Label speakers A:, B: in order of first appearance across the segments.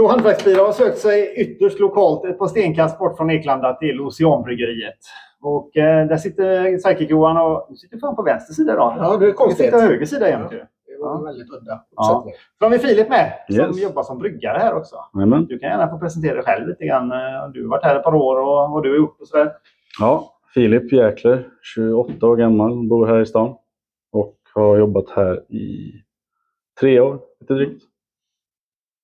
A: Så Hantverksbira har sökt sig ytterst lokalt ett par stenkast bort från Eklanda till Oceanbryggeriet. Och eh, där sitter Psychic-Johan och du sitter fan på vänster sida idag.
B: Ja, det är
A: Du
B: konstigt.
A: sitter höger sida jämt ju.
B: Det var väldigt udda
A: Ja. Så har vi Filip med som
C: Yes.
A: jobbar som bryggare här också.
C: Jajamän.
A: Du kan gärna få presentera dig själv lite grann. Eh, Du har varit här ett par år och vad du har gjort och sådär.
C: Ja, Filip Jäkler, 28 år gammal, bor här i stan och har jobbat här i tre år, lite drygt.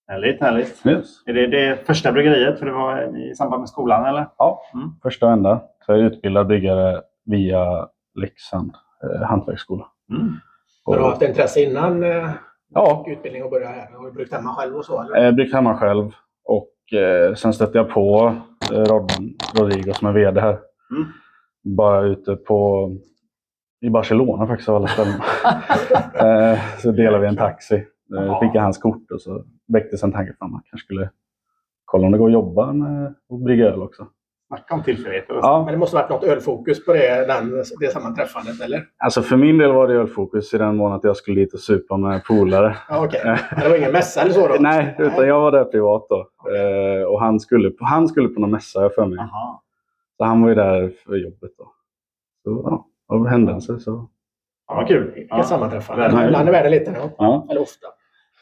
A: Härligt, härligt.
C: Yes.
A: Är det det första bryggeriet? För det var i samband med skolan eller?
C: Ja,
A: Mm.
C: första och enda. Så jag är utbildad byggare via Leksand eh, hantverksskola.
A: Mm.
B: Har du haft intresse innan eh,
C: Ja,
B: utbildning och börja här? Har du brukt hemma själv och så? Eller?
C: eh, byggt hemma själv och eh, sen stötte jag på eh, Rodman Rodrigo som är VD här.
A: Mm.
C: Bara ute på i Barcelona faktiskt av alla ställen. eh, så delade vi en taxi. Eh,
A: Jaha.
C: fick jag hans kort och så väcktes en tanke att man kanske skulle kolla om det går att jobba med att brygga öl också.
A: Snacka om tillfälligheter.
C: Ja,
B: Men det måste varit något ölfokus på det, den, det sammanträffandet, eller?
C: alltså för min del var det ölfokus i den mån att jag skulle dit och supa med polare.
B: Ja, okej. Men det var ingen mässa eller så då?
C: Nej, utan jag var där privat då. Eh, och han skulle, han skulle på någon mässa jag för mig.
A: Jaha.
C: Så han var ju där för jobbet då. Så ja, av händelser så...
A: Ja, vad kul.
B: Inget
A: Ja.
B: sammanträffande. Ibland är världen liten, ja.
C: Ja.
B: Eller ofta.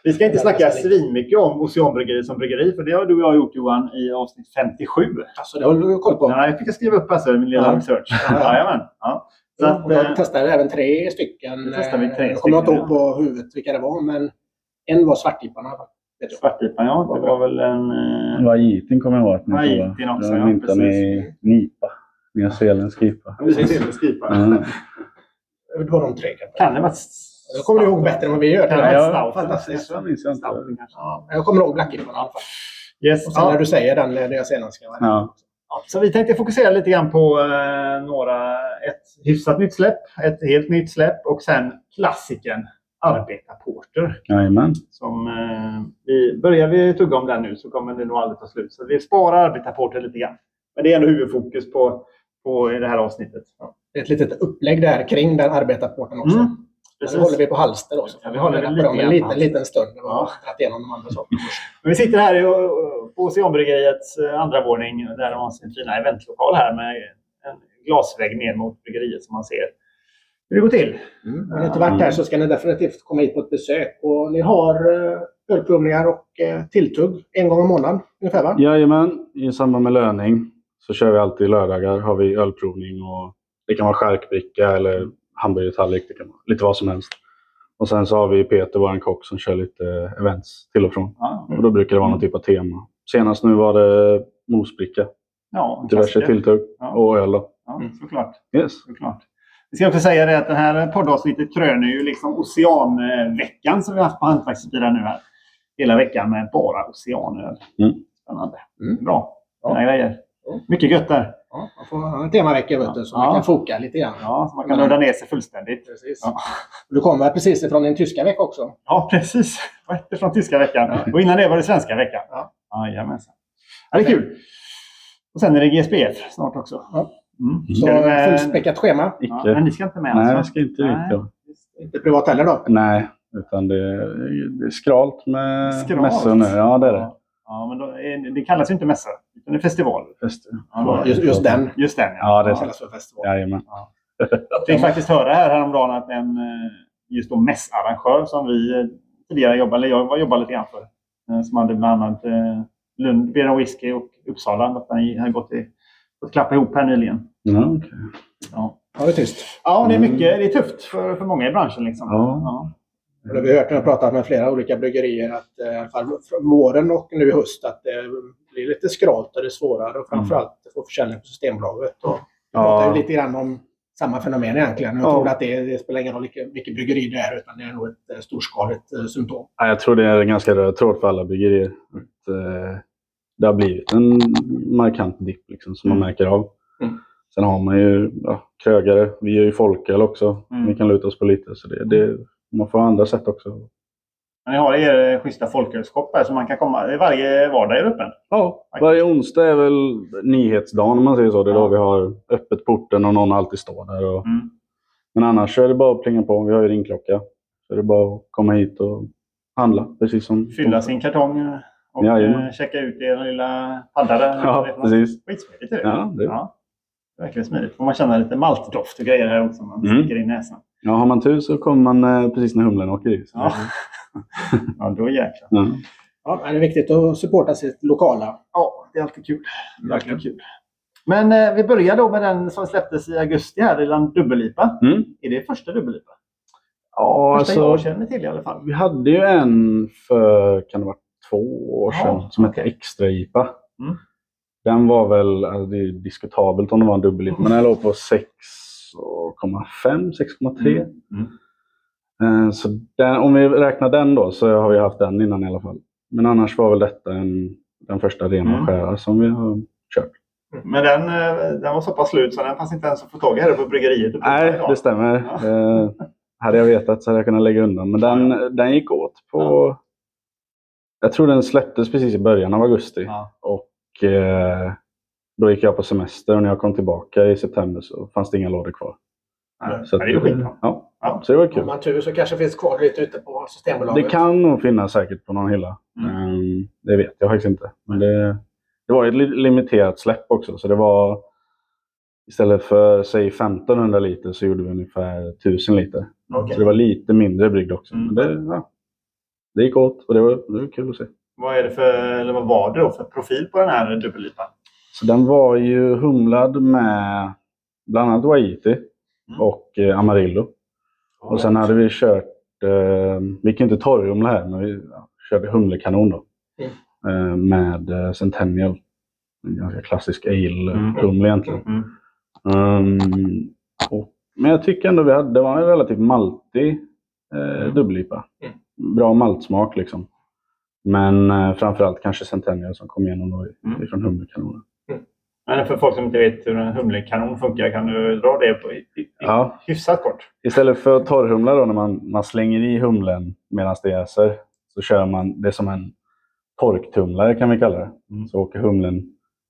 A: Vi ska inte snacka svinmycket om Oceanbryggeri som bryggeri, för det har du och jag gjort Johan i avsnitt 57.
B: Alltså, det håller du koll på.
A: Ja, jag fick skriva upp alltså, min lilla
B: Ja.
A: research.
B: Ja, ja.
A: Jajamän. Ja. Så att,
B: jag
A: eh,
B: testade även tre stycken.
A: Då testade vi tre
B: Jag kommer inte ihåg på huvudet vilka det var, men en var jag.
A: Svartpipan, ja. Det var väl en... eh,
C: Vajitin kommer jag ihåg att ni provar.
A: också,
C: Den
A: ja,
C: i Nipa. Nya Zeeländsk IPA.
A: Precis. Skipa.
C: Mm.
B: Det var de tre kanske.
A: Kan det vara...
B: Jag kommer ihåg bättre än vad vi gör. Ja, fantastiskt.
C: Det minns jag inte.
B: Ja, jag kommer ihåg Blackipan i alla fall.
A: Yes.
B: Och sen när
A: Ja.
B: du säger den eh, nya zeeländska.
C: Ja.
A: Ja, Så vi tänkte fokusera lite grann på eh, några, ett hyfsat nytt släpp, ett helt nytt släpp och sen klassikern Arbetarporter.
C: Jajamän.
A: Som, eh, vi, börjar vi tugga om den nu så kommer det nog aldrig ta slut. Så vi sparar Arbetarporter lite grann. Men det är ändå huvudfokus på, på det här avsnittet. Ja.
B: Det är ett litet upplägg där kring den arbetarporten också.
A: Mm, precis.
B: nu håller vi på halster också.
A: Ja, vi håller
B: på
A: lite
B: dem en
A: på
B: liten, liten stund. har dragit igenom de andra sakerna
A: vi sitter här i, på Oceanbryggeriets eh, andra våning där de har sin fina eventlokal här med en glasvägg ner mot bryggeriet som man ser hur det går till.
B: Har ni inte varit här så ska ni definitivt komma hit på ett besök. Och ni har eh, ölprovningar och eh, tilltugg en gång i månaden ungefär va?
C: Jajamän. I samband med löning så kör vi alltid lördagar. Har vi ölprovning och det kan vara charkbricka eller hamburgertallrik. Det kan vara lite vad som helst. Och sen så har vi Peter, vår kock, som kör lite events till och från.
A: Ja,
C: Och då brukar det vara någon typ av tema. Senast nu var det mosbricka,
A: ja
C: diverse tilltugg
A: Ja.
C: och öl. då.
A: Ja, såklart.
C: Yes.
A: såklart. Vi ska också säga det att det här poddavsnittet kröner ju liksom Oceanveckan som vi har haft på Hantverksbira nu här. Hela veckan med bara oceanöl.
C: Mm.
A: Spännande.
B: Mm.
A: Bra.
B: Ja.
A: Grejer. Mycket gött där.
B: Ja, man får ha en temavecka vet du, så
A: Ja.
B: man kan foka lite grann.
A: Ja, så man kan nörda ner sig fullständigt.
B: Precis.
A: Ja.
B: Du kommer precis ifrån din tyska vecka också.
A: Ja, precis. Rätt från tyska veckan. Och innan det var det svenska veckan.
B: Ja.
A: Jajamensan. Ja, det är kul. Och sen är det GSPF snart också.
B: Ja.
A: Mm.
B: Så
A: med-
B: fullspäckat schema.
A: Ja, men ni ska inte med
C: Nej,
A: alltså?
C: jag ska inte
A: Nej.
C: dit.
B: Inte privat heller då?
C: Nej, utan det, det är skralt med
A: Skralt?
C: mässor nu. Ja, det är det.
A: Ja, ja men då är, det kallas ju inte mässa, utan det är festival.
C: Fest.
A: Ja,
B: Just, just den.
A: Just den,
C: Ja, det är
B: Det kallas för festival.
C: Jajamän.
A: Jag fick faktiskt höra här häromdagen att en eh, just då mässarrangör som vi eh, tidigare jobbade, eller jag jobbade lite grann för, eh, som hade bland annat Lund Beer Whisky och Uppsala, att han hade gått i, fått klappa ihop här nyligen.
C: Ja, okej.
A: Ja,
B: Ja, det är tyst.
A: ja det är
C: Mm.
A: mycket, det är tufft för, för många i branschen. Liksom.
C: Ja.
B: Och det har vi hört när vi har pratat med flera olika bryggerier att eh, i alla fall från våren och nu i höst att det blir lite skralt och det är svårare och framförallt att få försäljning på Systembolaget. Och vi pratar ju lite grann om samma fenomen egentligen. Jag
C: Ja.
B: tror att det, det spelar ingen roll vilket, vilket bryggeri det är utan det är nog ett eh, storskaligt eh, symptom.
C: Ja, jag tror det är en ganska röd tråd för alla bryggerier. Att, eh, det har blivit en markant dipp liksom, som man
A: Mm.
C: märker av.
B: Mm.
C: Sen har man ju ja, krögare. Vi gör ju folköl också.
A: Mm.
C: Vi kan luta oss på lite. Så det, det, man får andra sätt också.
A: Men ni har er schyssta folkölskopp här så man kan komma, varje vardag är öppen.
C: Ja, varje onsdag är väl nyhetsdagen om man säger så. Det är
A: Ja.
C: då vi har öppet porten och någon alltid står där. Och,
A: Mm.
C: Men annars är det bara att plinga på. Vi har ju ringklocka. Så är det bara att komma hit och handla. Precis som
A: Fylla sin kartong eh, och
C: Jajamän.
A: eh, checka ut er lilla paddare.
C: Ja, precis.
A: Skitsmidigt är det.
C: Ja, det.
A: Ja, verkligen smidigt. Får man känna lite maltdoft och grejer här också. Man
C: Mm.
A: sticker in näsan.
C: Ja, har man tur så kommer man eh, precis när humlen åker i.
A: Ja. Ja, då jäklar.
C: Ja.
B: Ja, men det är viktigt att supporta sitt lokala.
A: Ja, det är alltid kul. Verkligen kul. Men eh, vi börjar då med den som släpptes i augusti här, Lilla Dubbellipa.
C: Mm.
A: Är det första Dubbellipa?
C: Ja,
A: Första
C: alltså,
A: jag känner till i alla fall.
C: vi hade ju en för, kan det vara två år
A: Ja,
C: sedan, som hette. Extra IPA.
A: Mm.
C: Den var väl, alltså det är diskutabelt om det var en dubbel men den låg på 6,5, 6,3.
A: Mm.
C: Eh, Så den, om vi räknar den då så har vi haft den innan i alla fall. Men annars var väl detta en, den första rena
A: Mm.
C: skära som vi har kört.
A: Men den, eh, den var så pass slut så den fanns inte ens att få tag i här på bryggeriet.
C: Nej, det stämmer.
A: Ja.
C: Eh, hade jag vetat så hade jag kunnat lägga undan. Men den, den gick åt på... Jag tror den släpptes precis i början av augusti.
A: Ja.
C: Och eh, då gick jag på semester och när jag kom tillbaka i september så fanns det inga lådor kvar.
A: Ja,
C: Så
A: det är ju
C: att,
A: skitbra.
C: ja,
A: Ja.
C: så det var
B: Om
C: kul.
B: man har tur så kanske finns kvar lite ute på Systembolaget.
C: Det kan nog finnas säkert på någon hylla.
A: Mm.
C: Ehm, det vet jag faktiskt inte. Men det, det var ett li- limiterat släpp också. Så det var istället för säg 1500 liter så gjorde vi ungefär 1000 liter.
A: Okej.
C: Så det var lite mindre brygd också.
A: Mm.
C: Men det, ja, det gick åt och det var, det var kul att se.
A: Vad, är det för, eller vad var det då för profil på den här dubbellipan?
C: Så den var ju humlad med bland annat Waiti
A: Mm.
C: och eh, Amarillo. Och sen hade vi kört, eh, vi kan inte torrhumla här, men vi körde humlekanon då. Eh, med eh, Centennial. En ganska klassisk ale-humle egentligen.
A: Mm.
C: Um, och, men jag tycker ändå vi hade, det var en relativt maltig eh, dubbellipa. Bra maltsmak liksom. Men eh, framförallt kanske Centennial som kom igenom då ifrån humlekanonen.
A: Men för folk som inte vet hur en humlekanon funkar, kan du dra det på i, i, i
C: Ja,
A: hyfsat kort?
C: Istället för att torrhumla då när man, man slänger i humlen medan det jäser så kör man det som en torktumlare kan vi kalla det.
A: Mm.
C: Så åker humlen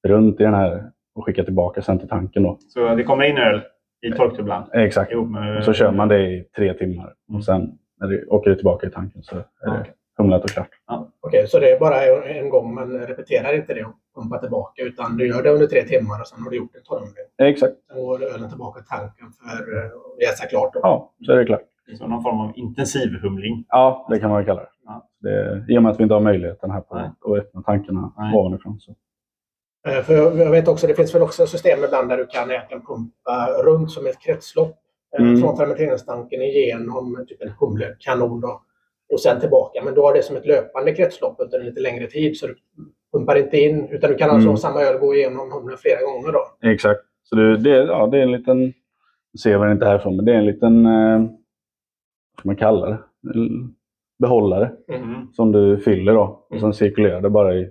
C: runt i den här och skickar tillbaka sen till tanken då.
A: Så det kommer in öl i torktumlaren?
C: Exakt.
A: med-
C: Och så kör man det i tre timmar
A: Mm.
C: och sen när det åker det tillbaka i tanken så är det. Humlat och klart.
B: Okej, så det är bara en gång, men repeterar inte det och pumpar tillbaka, utan du gör det under tre timmar och sen har du gjort en torrhumling.
C: Exakt.
B: Sen går ölen tillbaka till tanken för att jäsa klart. Då.
C: Ja, så är det klart.
A: Så någon form av intensivhumling?
C: Ja, det kan man kalla det.
A: Ja.
C: det I och med att vi inte har möjligheten här på
A: Nej.
C: att öppna tankarna
A: Nej.
C: ovanifrån. Så.
B: Eh, För jag vet också, det finns väl också system ibland där du kan egentligen pumpa runt som ett kretslopp. eh,
C: Mm.
B: Från fermenteringstanken igenom typ en humlekanon då, och sen tillbaka. Men då har det som ett löpande kretslopp under en lite längre tid. Så du pumpar inte in, utan du kan alltså
C: Mm.
B: ha samma öl gå igenom humlen flera gånger. då.
C: Exakt. Så det, det, ja, det är en liten, nu ser man inte härifrån, men det är en liten, eh, vad ska man kalla det? Behållare
A: Mm.
C: som du fyller då. Och sen cirkulerar det bara i,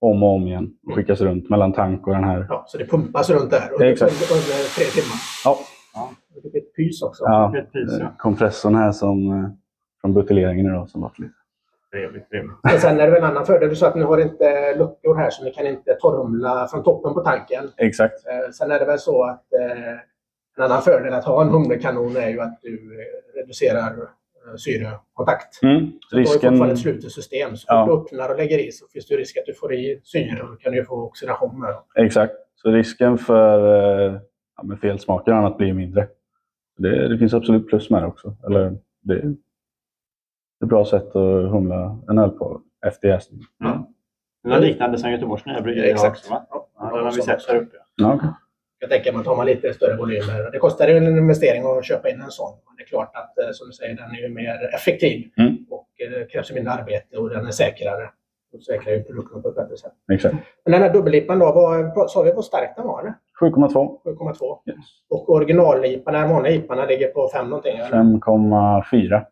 C: om och om igen och skickas runt mellan tank och den här.
B: Ja, så det pumpas runt där under,
C: Exakt.
B: under, under tre timmar.
C: Ja,
B: Det blir ett pys också.
C: ja
A: Ett pys, ja.
C: eh, kompressorn här som, eh, från buteljeringen idag som var lite.
A: Trevligt, trevligt.
B: Men sen är det väl en annan fördel. Du sa att ni har inte luckor här så ni kan inte torrhumla från toppen på tanken.
C: Exakt.
B: Eh, Sen är det väl så att eh, en annan fördel att ha en humlekanon är ju att du eh, reducerar syrekontakt.
C: Mm.
B: Så Du har ju
C: Risken,
B: fortfarande ett slutet system. Så
C: Ja.
B: fort du öppnar och lägger i så finns det risk att du får i syre och då kan du ju få oxidation med.
C: exakt. Så risken för ja, felsmaker och annat blir mindre. Det, det finns absolut plus med det också. Eller, det, är ett bra sätt att humla en öl på efter jäsning.
A: Mm. Det är liknande som Göteborgs nya bryggeri har
B: Exakt.
A: också va?
B: Ja,
A: Ja, den har vi sett här uppe.
C: Ja, okej.
B: Jag tänker att tar man lite större volymer. Det kostar ju en investering att köpa in en sån. Men det är klart att eh, som du säger, den är ju mer effektiv.
C: Mm.
B: Och eh, det krävs mindre arbete och den är säkrare. Och säkrar ju produkten på ett bättre sätt.
C: Exakt.
B: Men den här dubbellipan då, vad, sa vi vad stark den var? eller?
C: 7,2.
B: 7,2.
C: Yes.
B: Och originallipan, den vanliga IPan, ligger på 5 någonting. eller?
C: 5,4.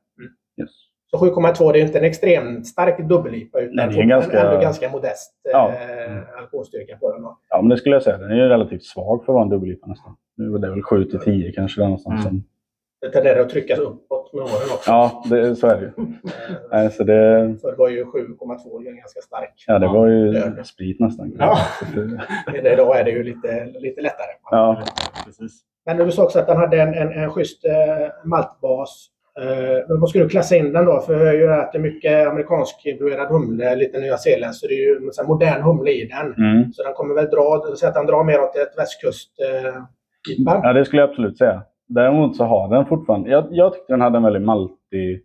C: Yes.
B: Så 7,2 det är ju inte en extremt stark dubbellipa utan
C: Nej, det är
B: fortfarande
C: ganska-
B: ändå ganska modest
C: Ja.
B: eh, alkoholstyrka på den. Då.
C: Ja, men det skulle jag säga. Den är ju relativt svag för att vara en dubbellipa nästan. Nu är det väl 7 till 10 kanske där någonstans.
A: Mm.
C: som-
B: Det tenderar att tryckas uppåt med åren också.
C: Ja, det, så är det ju.
B: Eh,
C: Nej, så det,
B: För det var ju 7,2 ju ganska stark.
C: ja, det var ju
B: Öl.
C: sprit nästan.
A: Ja.
B: Det- Idag är det ju lite, lite lättare.
C: Ja,
A: Precis.
B: Men du sa också att den hade en, en, en schysst eh, maltbas men vad skulle du klassa in den då? För jag hör ju att det är mycket amerikansk influerad humle, lite nyzeeländsk, så det är ju en modern humle i den.
C: Mm.
B: Så den kommer väl dra, så att den drar mer åt ett västkust eh.
C: Ja, det skulle jag absolut säga. Däremot så har den fortfarande... Jag, jag tyckte den hade en väldigt maltig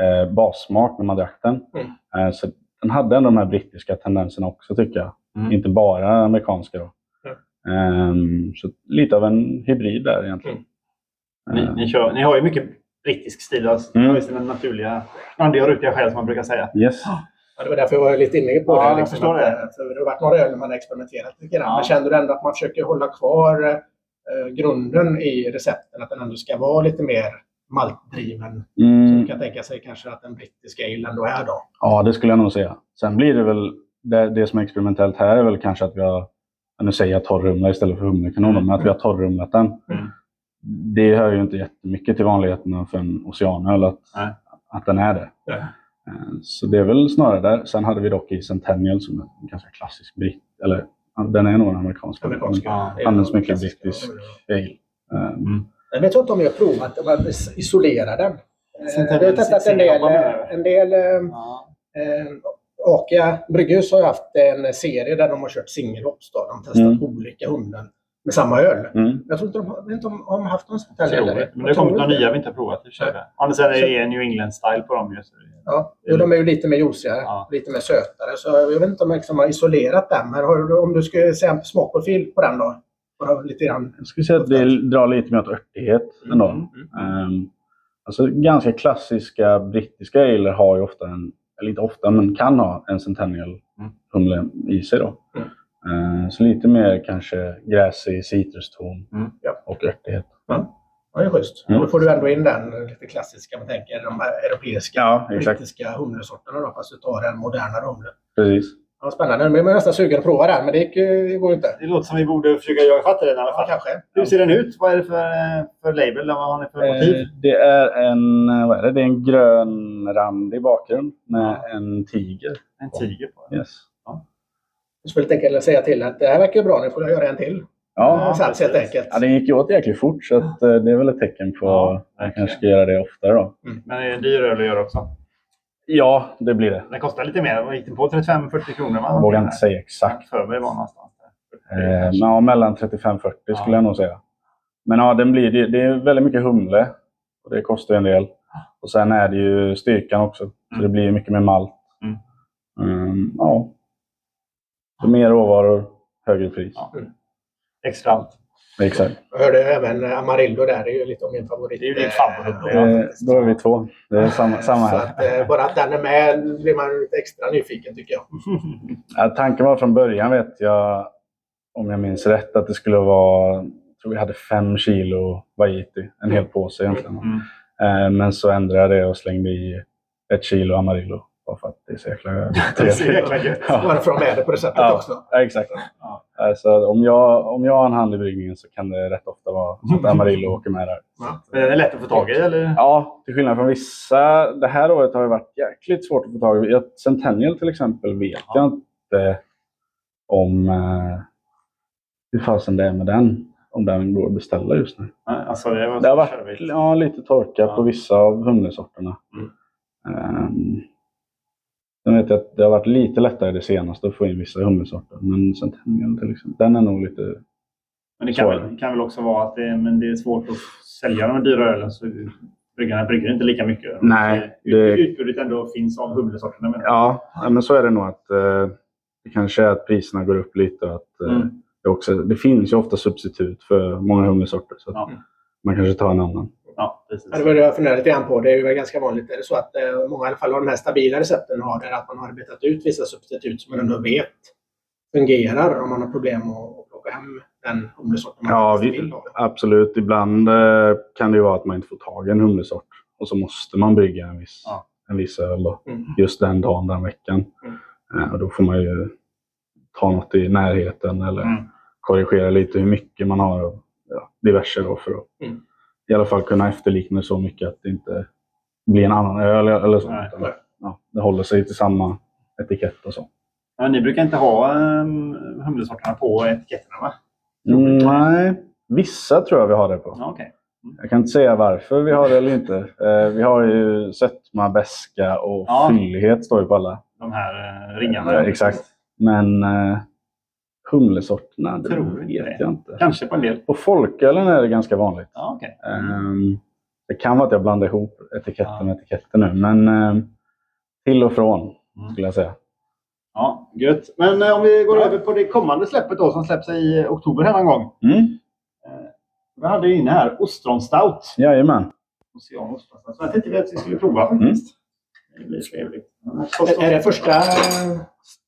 C: eh, bassmak när man drack den.
B: Mm.
C: Eh, så den hade ändå de här brittiska tendenserna också tycker jag.
A: Mm.
C: Inte bara amerikanska då. Ehm, så lite av en hybrid där egentligen.
A: Ni,
C: Eh,
A: ni, kör, ni har ju mycket brittisk stil. Alltså,
C: Mm.
A: Ni har ju sina naturliga, randiga och rutiga själ som man brukar säga.
C: yes.
B: Ja, det var därför jag var lite inne på
A: Ja,
B: det.
A: jag
B: Liksom,
A: förstår
B: att,
A: det.
B: eh, För det har varit några öl när man har experimenterat lite grann.
A: Ja.
B: Men känner du ändå att man försöker hålla kvar eh, grunden i recepten? Att den ändå ska vara lite mer maltdriven? Som
C: Mm,
B: man kan tänka sig kanske att den brittiska ale ändå är då.
C: ja, det skulle jag nog säga. Sen blir det väl... Det, det som är experimentellt här är väl kanske att vi har... Nu säger jag torrrumla istället för humlekanon, men att vi har torrrumlat den.
A: Mm.
C: Det hör ju inte jättemycket till vanligheterna för en oceanöl att,
A: Nej.
C: att den är det.
A: Nej.
C: Eh, Så det är väl snarare där. Sen hade vi dock i Centennial som är en ganska klassisk britt. Eller den är nog en amerikansk.
B: Amerikanska.
A: Ja,
C: används mycket brittisk. ale. Eh,
B: Jag vet inte om jag har provat att isolera den. Eh, Jag vet att en del, en del
A: Ja.
B: Eh, Akia Brygghus har haft en serie där de har kört singelhopps. då. De har testat
C: Mm.
B: olika humlen med samma öl.
C: mm.
B: Jag tror inte de har, jag vet inte om de har haft någon sån här heller.
A: det. Men det har kommit några nya vi inte har provat. och. Annars är det en New England-style på dem. Just.
B: Ja, jo, de är ju lite mer juicigare,
A: Ja.
B: lite mer sötare. Så jag vet inte om jag liksom har isolerat den. Men har du, om du skulle säga en smakprofil på den då? Bara lite grann.
C: Jag skulle säga att det drar lite mer åt örtighet ändå.
A: Mm.
C: Ehm, alltså ganska klassiska brittiska ale har ju ofta en, eller inte ofta, men kan ha en Centennial
A: Mm.
C: humle i sig då.
B: Mm.
C: Ehm, så lite mer kanske gräsig citruston
A: Mm.
B: Ja.
C: och örtighet.
B: Ja, det är schysst.
C: Mm.
B: Då får du ändå in den lite klassiska, man tänker de här europeiska,
C: Ja,
B: brittiska humlesorterna då, fast du tar en modernare humle.
C: Precis.
B: Ja, spännande. Nu blir man nästan sugen att prova den, men det gick det går inte.
A: Det låter som vi borde försöka jaga fatt i den i alla
B: Ja,
A: fall.
B: kanske.
A: Hur ser den ut? Vad är det för, för label? Vad har ni för motiv?
C: Eh, det är en, eh, vad är det? Det är en grön randig bakgrund med en tiger.
A: En tiger på den.
C: Yes.
B: Jag skulle tänka säga till att det här verkar bra, nu får jag göra en till.
C: Ja,
B: Sats helt enkelt.
C: ja, det gick ju åt jäkligt fort så att, eh, det är väl ett tecken på
A: Ja,
C: att jag kanske ska göra det oftare då.
A: Men det är en dyr öl att göra också.
C: Ja, det blir det.
A: Den kostar lite mer. Vad gick den på? 35-40 kronor? va?
C: Jag vågar inte säga exakt.
A: För mig var någonstans.
C: Eh, men ja, mellan 35-40 skulle jag nog säga. Men ja, den blir, det, det är väldigt mycket humle. Och det kostar en del. Och sen är det ju styrkan också. Så
A: Mm.
C: det blir mycket mer malt.
A: Mm.
C: Mm, ja. Så mer råvaror, högre pris.
A: Ja. Extra allt.
C: Exakt.
B: Jag hörde även Amarillo där, det är ju lite av min favorit.
A: Det är ju din
B: eh,
A: favorit.
C: Eh, då är vi två. Det är samma, samma
B: Så
C: här.
B: att, eh, bara att den är med blir man lite extra nyfiken tycker jag.
C: Ja, tanken var från början, vet jag, om jag minns rätt, att det skulle vara... Jag tror vi hade fem kilo Vajiti. En hel påse egentligen.
A: Mm.
C: Eh, Men så ändrade jag det och slängde i ett kilo Amarillo. Bara för att det är så jäkla
A: Det gött.
C: Ja,
B: Bara för att ha med det på receptet
C: Ja.
B: också.
C: ja, exakt.
A: Ja.
C: Alltså, om, jag, om jag har en hand i bryggningen så kan det rätt ofta vara att Amarillo åker med där.
A: Men den är lätt att få tag i, eller?
C: Ja, till skillnad från vissa. Det här året har det varit jäkligt svårt att få tag i. Centennial till exempel vet
A: Ja.
C: jag inte om eh, hur fasen det är med den. Om den går att beställa just nu.
A: Nej, Alltså, det,
C: Det har varit ja, lite torka
A: Ja.
C: på vissa av humlesorterna.
A: Mm.
C: Ehm, sen vet jag att det har varit lite lättare det senaste att få in vissa humlesorter. Men Centennial till exempel, den är nog lite...
A: Men det kan väl, kan väl också vara att det, men det är svårt att sälja de dyra ölen. Så bryggarna brygger inte lika mycket.
C: Nej, det-
A: Utbudet ändå finns av humlesorterna. menar.
C: Ja, men så är det nog att eh, det kanske är att priserna går upp lite. Och att, eh,
A: Mm.
C: det, också, det finns ju ofta substitut för många humlesorter. Så att
A: Ja.
C: man kanske tar en annan.
A: Ja, precis.
B: Det var det jag funderade lite grann på. Det är ju ganska vanligt. Är det så att eh, många i alla fall av de här stabila recepten har det att man har arbetat ut vissa substitut som man ändå vet fungerar om man har problem att plocka hem den humlesorten man
C: Ja, vi,
B: vill ha.
C: absolut. Ibland eh, kan det ju vara att man inte får tag i en humlesort. Och så måste man brygga en viss,
A: Ja.
C: en viss öl då,
B: Mm.
C: just den dagen, den veckan.
B: Mm.
C: Eh, och då får man ju ta något i närheten eller
A: Mm.
C: korrigera lite hur mycket man har av ja, diverse då för att
B: Mm.
C: I alla fall kunna efterlikna det så mycket att det inte blir en annan öl eller så.
A: Nej.
C: Ja, det håller sig till samma etikett och så.
A: Ja, ni brukar inte ha um, humlesorterna på etiketterna, va?
C: Mm, nej, vissa tror jag vi har det på.
A: Ja, okej.
C: Jag kan inte säga varför vi har det eller inte. Eh, vi har ju sötma, beska och
A: Ja.
C: fyllighet står ju på alla.
A: De här eh, ringarna.
C: Ja, exakt. Men eh, humlesorterna, det
A: Tror
C: vet
A: det.
C: jag inte.
A: Kanske på en del.
C: På folkölen är det ganska vanligt.
A: Ja, okej.
C: Ehm, det kan vara att jag blandar ihop etiketten
A: Ja.
C: med etiketten nu, men ehm, till och från
A: Mm.
C: skulle jag säga.
A: Ja, gött. Men eh, om vi går över på det kommande släppet då som släpps i eh, oktober här någon gång.
C: Mm.
A: Vi hade ju inne här Ostron Stout.
C: Jajamän.
A: Ocean Ostron Stout. Jag tänkte att vi skulle prova
C: Mm.
A: Det blir trevligt.
B: Är- Är det första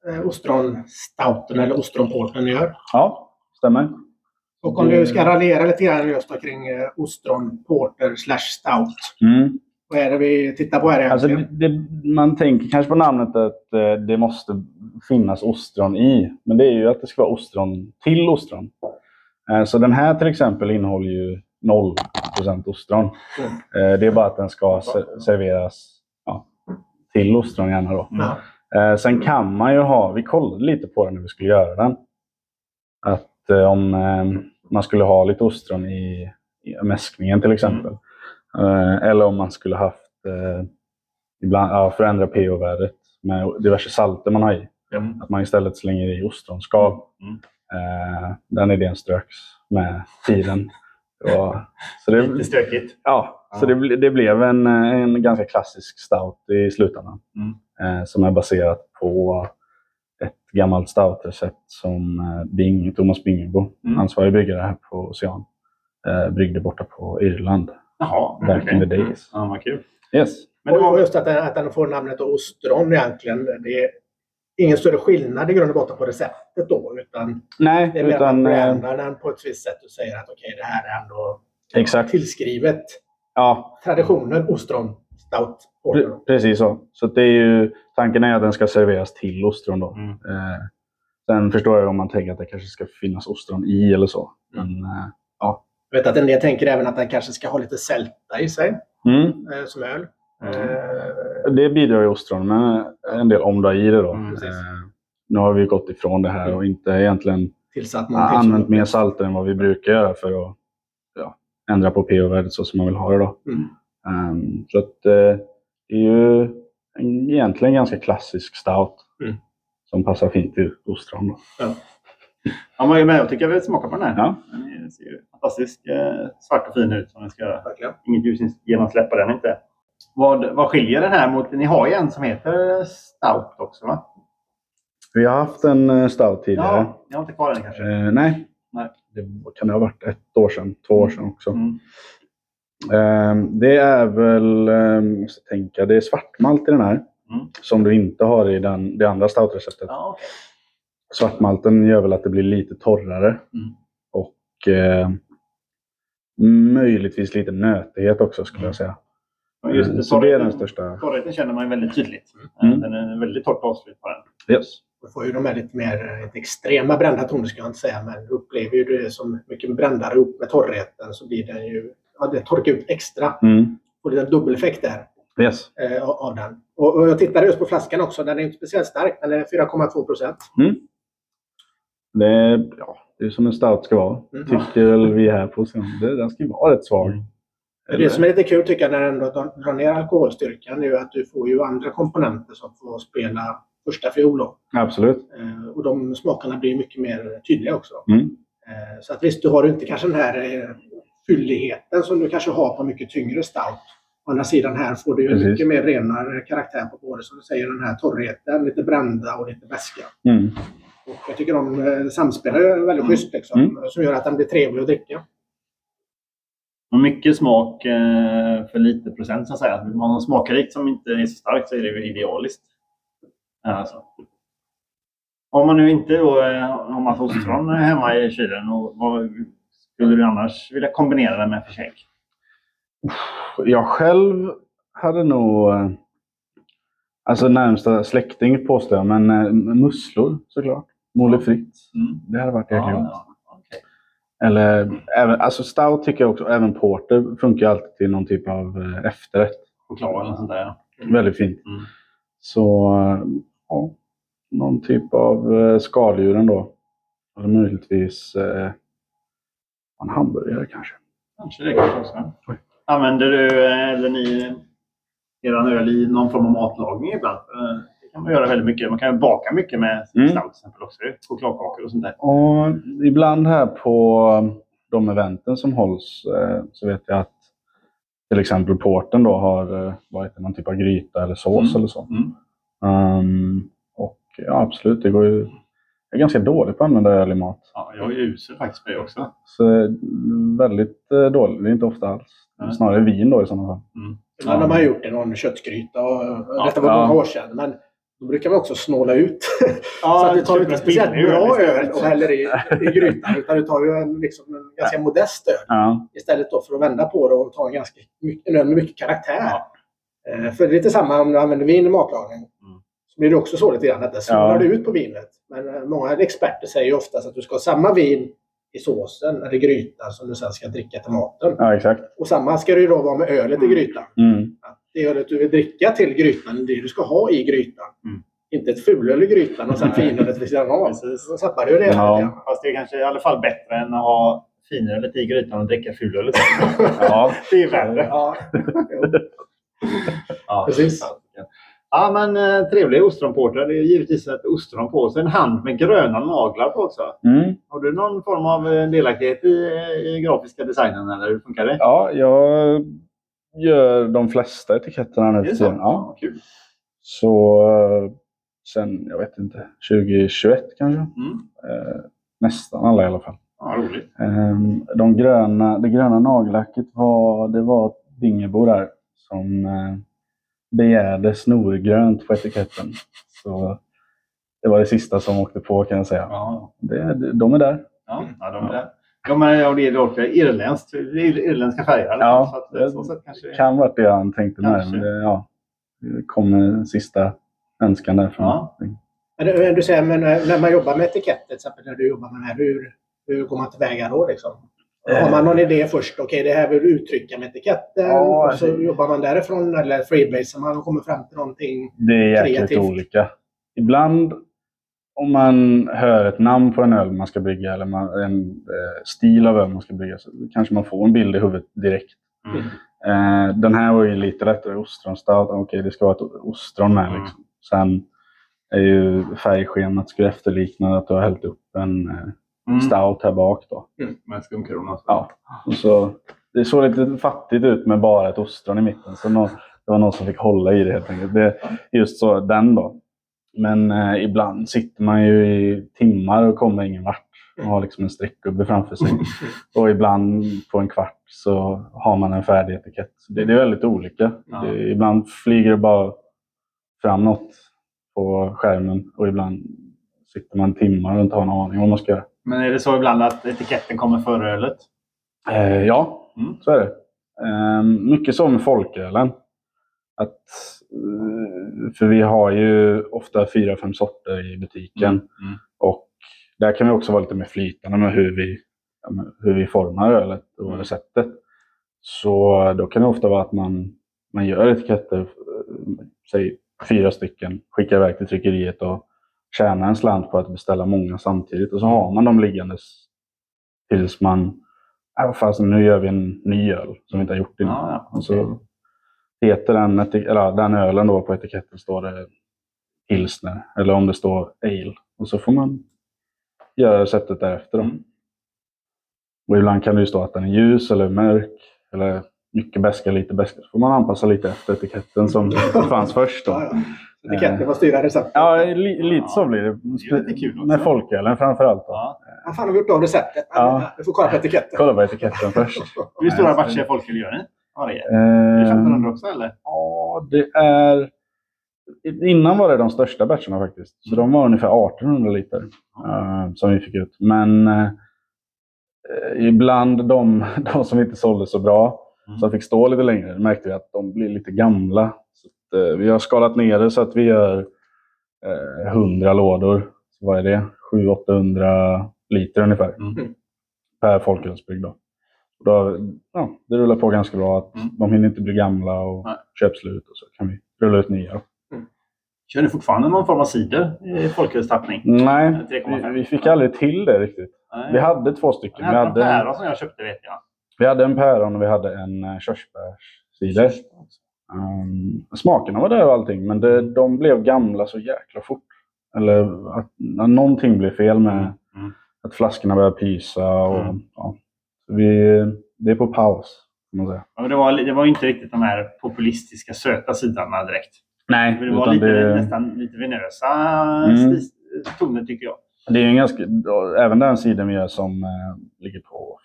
B: eh, ostronstouten eller ostronporten ni gör?
C: Ja, stämmer.
B: Och om du ska raljera lite grann just kring eh, ostronporter slash stout.
C: Mm.
B: Vad är det vi tittar på här
C: Alltså,
B: egentligen?
C: det, det, man tänker kanske på namnet att eh, det måste finnas ostron i. Men det är ju att det ska vara ostron till ostron. Så den här till exempel innehåller ju 0% ostron. Eh, det är bara att den ska se- serveras till ostron gärna då.
A: Mm.
C: Eh, sen kan man ju ha, vi kollade lite på det när vi skulle göra den. Att eh, om eh, man skulle ha lite ostron i, i mäskningen till exempel. Eh, eller om man skulle haft, eh, ibland, ja, förändra pH-värdet med diverse salter man har i.
A: Mm.
C: Att man istället slänger i ostronskal.
A: Mm.
C: Eh, den idén ströks med tiden. Och, så det,
A: Lite stökigt.
C: Ja, så det, det blev en, en ganska klassisk stout i slutändan.
A: Mm.
C: Eh, som är baserat på ett gammalt stoutrecept som eh, Bing, Thomas Bingebo,
A: Mm.
C: ansvarig byggare här på Ocean, eh, bryggde borta på Irland.
A: Jaha,
C: Back
A: okej.
C: in the days.
A: Ja, vad kul.
C: Yes.
A: Men det var
B: just att den, att den får namnet ostron egentligen. Det är ingen större skillnad i grund och botten på receptet då. Utan
C: Nej,
B: det är mer att
C: utan...
B: man
C: eh,
B: brandar den på ett visst sätt och säger att okej, det här är ändå
C: Exakt.
B: tillskrivet
C: Ja,
B: traditionen ostron stout.
C: pre- precis så. Så det är ju, tanken är att den ska serveras till ostron. Då.
A: Mm.
C: Eh, sen förstår jag om man tänker att det kanske ska finnas ostron i eller så. Men, eh,
B: Jag vet att en del tänker även att den kanske ska ha lite sälta i sig
C: mm,
B: eh, som öl.
A: Mm.
B: Eh,
C: Det bidrar ju ostron, men en del omdar i det då.
A: Mm,
C: eh, nu har vi gått ifrån det här och inte egentligen
B: tillsatt
C: använt mer salter än vad vi brukar göra för att ja, ändra på pH-värdet så som man vill ha det. Då.
B: Mm.
C: Ehm, så att, eh, det är ju en, egentligen ganska klassisk stout
B: Mm.
C: som passar fint till ostron. Då.
A: Ja, man är med och tycker jag vill smaka på den här.
C: Ja.
A: Den ser ju fantastiskt eh, svart och fin ut som den ska.
B: Verkligen.
A: Inget ljusgenomsläpp på den inte. Vad, vad skiljer den här mot... Ni har ju en som heter Stout också va?
C: Vi har haft en eh, stout tidigare.
A: Ja, jag har inte kvar den kanske.
C: Eh, nej.
A: Nej.
C: Det kan det ha varit ett år sedan, två år sedan också.
A: Mm.
C: Ehm, det är väl, um, måste tänka, det är svartmalt i den här.
A: Mm.
C: Som du inte har i den, det andra stoutreceptet.
A: Ja, okej.
C: Svartmalten gör väl att det blir lite torrare.
A: Mm.
C: Och eh, möjligtvis lite nötighet också skulle jag säga.
A: Just
C: Eh,
A: det,
C: så det är den största.
A: Torrheten känner man väldigt tydligt.
C: Mm.
A: Den är väldigt torrt avslut på den.
C: Yes.
B: Du får ju de här lite mer inte extrema brända toner ska jag inte säga, men upplever ju det som mycket brändare upp med torrheten så blir den ju, ja det torkar ut extra.
C: Mm.
B: Och det är en dubbeleffekt där
C: Yes.
B: eh, av- den. Och, och jag tittade just på flaskan också, den är inte speciellt stark, den är 4,2 procent.
C: Det, är, ja, det är som en stout ska vara.
B: Mm.
C: Tycker väl vi här på scenen. Den ska ju vara rätt svag.
A: Mm.
B: Det som är lite kul tycker jag när den drar ner alkoholstyrkan är ju att du får ju andra komponenter som får spela första fiol.
C: Absolut.
B: Eh, Och de smakerna blir mycket mer tydliga också.
C: Mm.
B: Eh, Så att visst, du har inte kanske den här eh, fylligheten som du kanske har på mycket tyngre stout. Å andra sidan här får du ju
C: Precis.
B: mycket mer renare karaktär på både, som du säger, den här torrheten, lite brända och lite beska.
C: Mm.
B: Och jag tycker de eh, samspelar ju väldigt
A: Mm.
B: schysst liksom,
C: Mm.
B: som gör att den blir trevlig att dricka.
A: Och mycket smak för lite procent så att säga. Att man har något smakrikt som inte är så starkt så är det ju idealiskt. Alltså. Om man nu inte då, eh, har massa ostron hemma i kylen, och vad skulle du annars vilja kombinera det med för käk?
C: Jag själv hade nog... eh, Alltså närmsta släkting påstår jag, men eh, musslor såklart. Moules frites.
A: Mm.
C: Det hade varit jäkligt gott. Eller även, alltså stout tycker jag också, även porter funkar alltid till någon typ av eh, efterrätt.
A: Choklad eller sånt där. ja.
C: Väldigt fint.
A: Mm.
C: Så eh, ja, någon typ av eh, skaldjuren då. Eller möjligtvis eh, en hamburgare kanske.
A: Kanske det kanske också. Använder du, eh, eller ni, eran öl i någon form av matlagning ibland? Eh, Det kan man göra väldigt mycket. Man kan baka mycket med
C: Mm.
A: stout till exempel också. Chokladkakor och sånt där.
C: Och ibland här på de eventen som hålls så vet jag att till exempel porten då har varit någon typ av gryta eller sås
A: Mm.
C: eller så.
A: Mm.
C: Ehm, och ja, absolut, det går ju... Jag är ganska dålig på att använda öl i mat.
A: Ja, jag är usel faktiskt på det också.
C: Så väldigt eh, dålig. Det är inte ofta alls.
A: Nej.
C: Snarare vin då i sådana fall.
B: Ibland har man gjort det någon köttgryta. Och,
A: Ja,
B: detta var
C: ja.
B: många år sedan. Men då brukar man också snåla ut.
A: Ja,
B: så att du tar inte speciellt bra öl och häller i, i grytan. Utan du tar ju en, liksom en ganska modest öl.
C: Ja,
B: Istället då för att vända på det och ta en ganska mycket, en öl med mycket karaktär.
A: Ja.
B: Eh, För det är lite samma om du använder vin i matlagning. Blir det också så lite grann att det snålar
C: Ja.
B: du ut på vinet. Men eh, många experter säger ju oftast att du ska ha samma vin i såsen eller grytan som du sen ska dricka till maten.
C: ja exakt.
B: Och samma ska det ju då vara med ölet i
A: Mm.
B: grytan.
C: Mm.
B: Att det ölet du vill dricka till grytan är det du ska ha i grytan.
A: Mm.
B: Inte ett fulöl i grytan och sen finölet vid sidan av.
A: Precis.
B: Då tappar du det.
C: Ja.
A: Fast det är kanske i alla fall bättre än att ha finölet i grytan och dricka fulölet.
C: Ja.
A: det är värre.
B: Ja.
A: Ja,
B: Precis.
A: Ja, men eh, trevlig ostronporter. Det är givetvis ett ostron på. Så en hand med gröna naglar på också.
C: Mm.
A: Har du någon form av eh, delaktighet i, i grafiska designen eller hur funkar det?
C: ja, jag gör de flesta etiketterna nu för tiden. Ja.
A: kul.
C: Så eh, sen, jag vet inte, 2021 kanske?
A: Mm.
C: Eh, nästan alla i alla fall.
A: Ja, roligt.
C: Ehm, de gröna, det gröna nagellacket var, det var Dingebo där som eh, begärde snorgrönt på etiketten. Så det var det sista som åkte på kan jag säga.
A: Ja,
C: Det, de är där.
A: ja, ja de är där. Ja, men ja, det är dock irländskt. Det är irländska färger. liksom.
C: Ja,
A: så att,
C: det-
A: så sätt kanske...
C: kan varit det han tänkte med. Men det, ja, det kommer sista önskan därifrån.
A: Ja.
B: Men du, säger, men när när man jobbar med etiketter, till exempel när du jobbar med det här, hur, hur går man tillväga då? Liksom? Har man någon idé först? Okej, det här vill du uttrycka med etiketten.
C: Ja,
B: och så
C: det-
B: jobbar man därifrån eller freebase man och kommer fram till någonting.
C: Det är jäkligt
B: Kreativt.
C: olika. Ibland om man hör ett namn på en öl man ska brygga eller man, en eh, stil av öl man ska brygga så kanske man får en bild i huvudet direkt.
A: Mm.
C: Eh, den här var ju lite lättare. Ostronstout. Okej, det ska vara ett ostron med.
A: Mm.
C: Liksom. Sen är ju färgschemat skulle efterlikna att du har hällt upp en eh,
A: Mm.
C: stout här bak. Då.
A: Med skumkron alltså.
C: Ja. Och så, det såg lite fattigt ut med bara ett ostron i mitten. Så nå- det var någon som fick hålla i det helt enkelt. Det, just så, den då. Men eh, ibland sitter man ju i timmar och kommer ingen vart. Och har liksom en streckgubbe framför sig. Och ibland på en kvart så har man en färdig etikett. Det, det är väldigt olika.
A: Ja.
C: Det, ibland flyger det bara fram något på skärmen och ibland sitter man timmar och inte har någon aning vad man ska göra.
A: Men är det så ibland att etiketten kommer före ölet?
C: Eh, ja,
A: Mm.
C: så är det. Eh, mycket så med folkölen. Att, eh, för vi har ju ofta fyra, fem sorter i butiken.
A: Mm.
C: Och där kan vi också vara lite mer flytande med hur vi, hur vi formar ölet och
A: Mm.
C: receptet. Så då kan det ofta vara att man, man gör etiketter, eh, säg fyra stycken, skickar iväg till tryckeriet och tjänar en slant på att beställa många samtidigt. Och så har man dem liggandes tills man, äh, fast nu gör vi en ny öl som vi inte har gjort innan.
A: Ja, ja,
C: Och så heter den, eller, den ölen då på etiketten står det pilsner eller om det står ale. Och så får man göra receptet därefter. Då.
A: Mm.
C: Och ibland kan det ju stå att den är ljus eller mörk eller mycket beska, lite beska. Så får man anpassa lite efter etiketten som fanns först. Då.
B: Ja, ja. Etiketten får styra receptet.
C: Ja, li, lite så blir det.
A: Det kul också.
C: Med folkölen framförallt.
A: Ja.
B: Vad fan har vi gjort av receptet?
C: Ja.
B: Får kolla på etiketten.
C: Kolla på etiketten först.
A: Hur stora batcher folköl gör ni? Det är. Det
C: Eh,
A: 1500 också eller?
C: Ja, det är... Innan var det de största batcherna faktiskt. Så de var ungefär 1800 liter eh, som vi fick ut. Men eh, ibland de, de som inte sålde så bra,
A: Mm.
C: som fick stå lite längre, märkte vi att de blir lite gamla. Så eh, vi har skalat ner det så att vi gör eh, 100 lådor. Så vad är det? 700-800 liter ungefär.
A: Mm.
C: Per folkölsbrygg. Då. Och Då, ja, det rullar på ganska bra. att
A: Mm.
C: De hinner inte bli gamla och
A: Nej.
C: köp slut. Och så kan vi rulla ut nya.
A: Kör ni fortfarande någon form av cider i folkölstappning?
C: Nej,
A: 3,5.
C: vi, vi fick aldrig till det riktigt.
A: Nej.
C: Vi hade två stycken. Vi
A: här
C: hade,
A: Päron som jag köpte vet jag.
C: Vi hade en päron och vi hade en uh, körsbärscider. Um, smakerna var där och allting, men det, de blev gamla så jäkla fort. Eller att, att någonting blev fel med
A: Mm.
C: att flaskorna började pysa. Och,
A: Mm.
C: ja. Vi, det är på paus, kan man säga.
A: Ja, det, var, det var inte riktigt de här populistiska söta sidorna direkt.
C: Nej,
A: Det var lite,
C: det,
A: nästan lite venösa
C: Mm.
A: toner tycker jag.
C: det är en ganska, även den sidan vi gör som eh, ligger på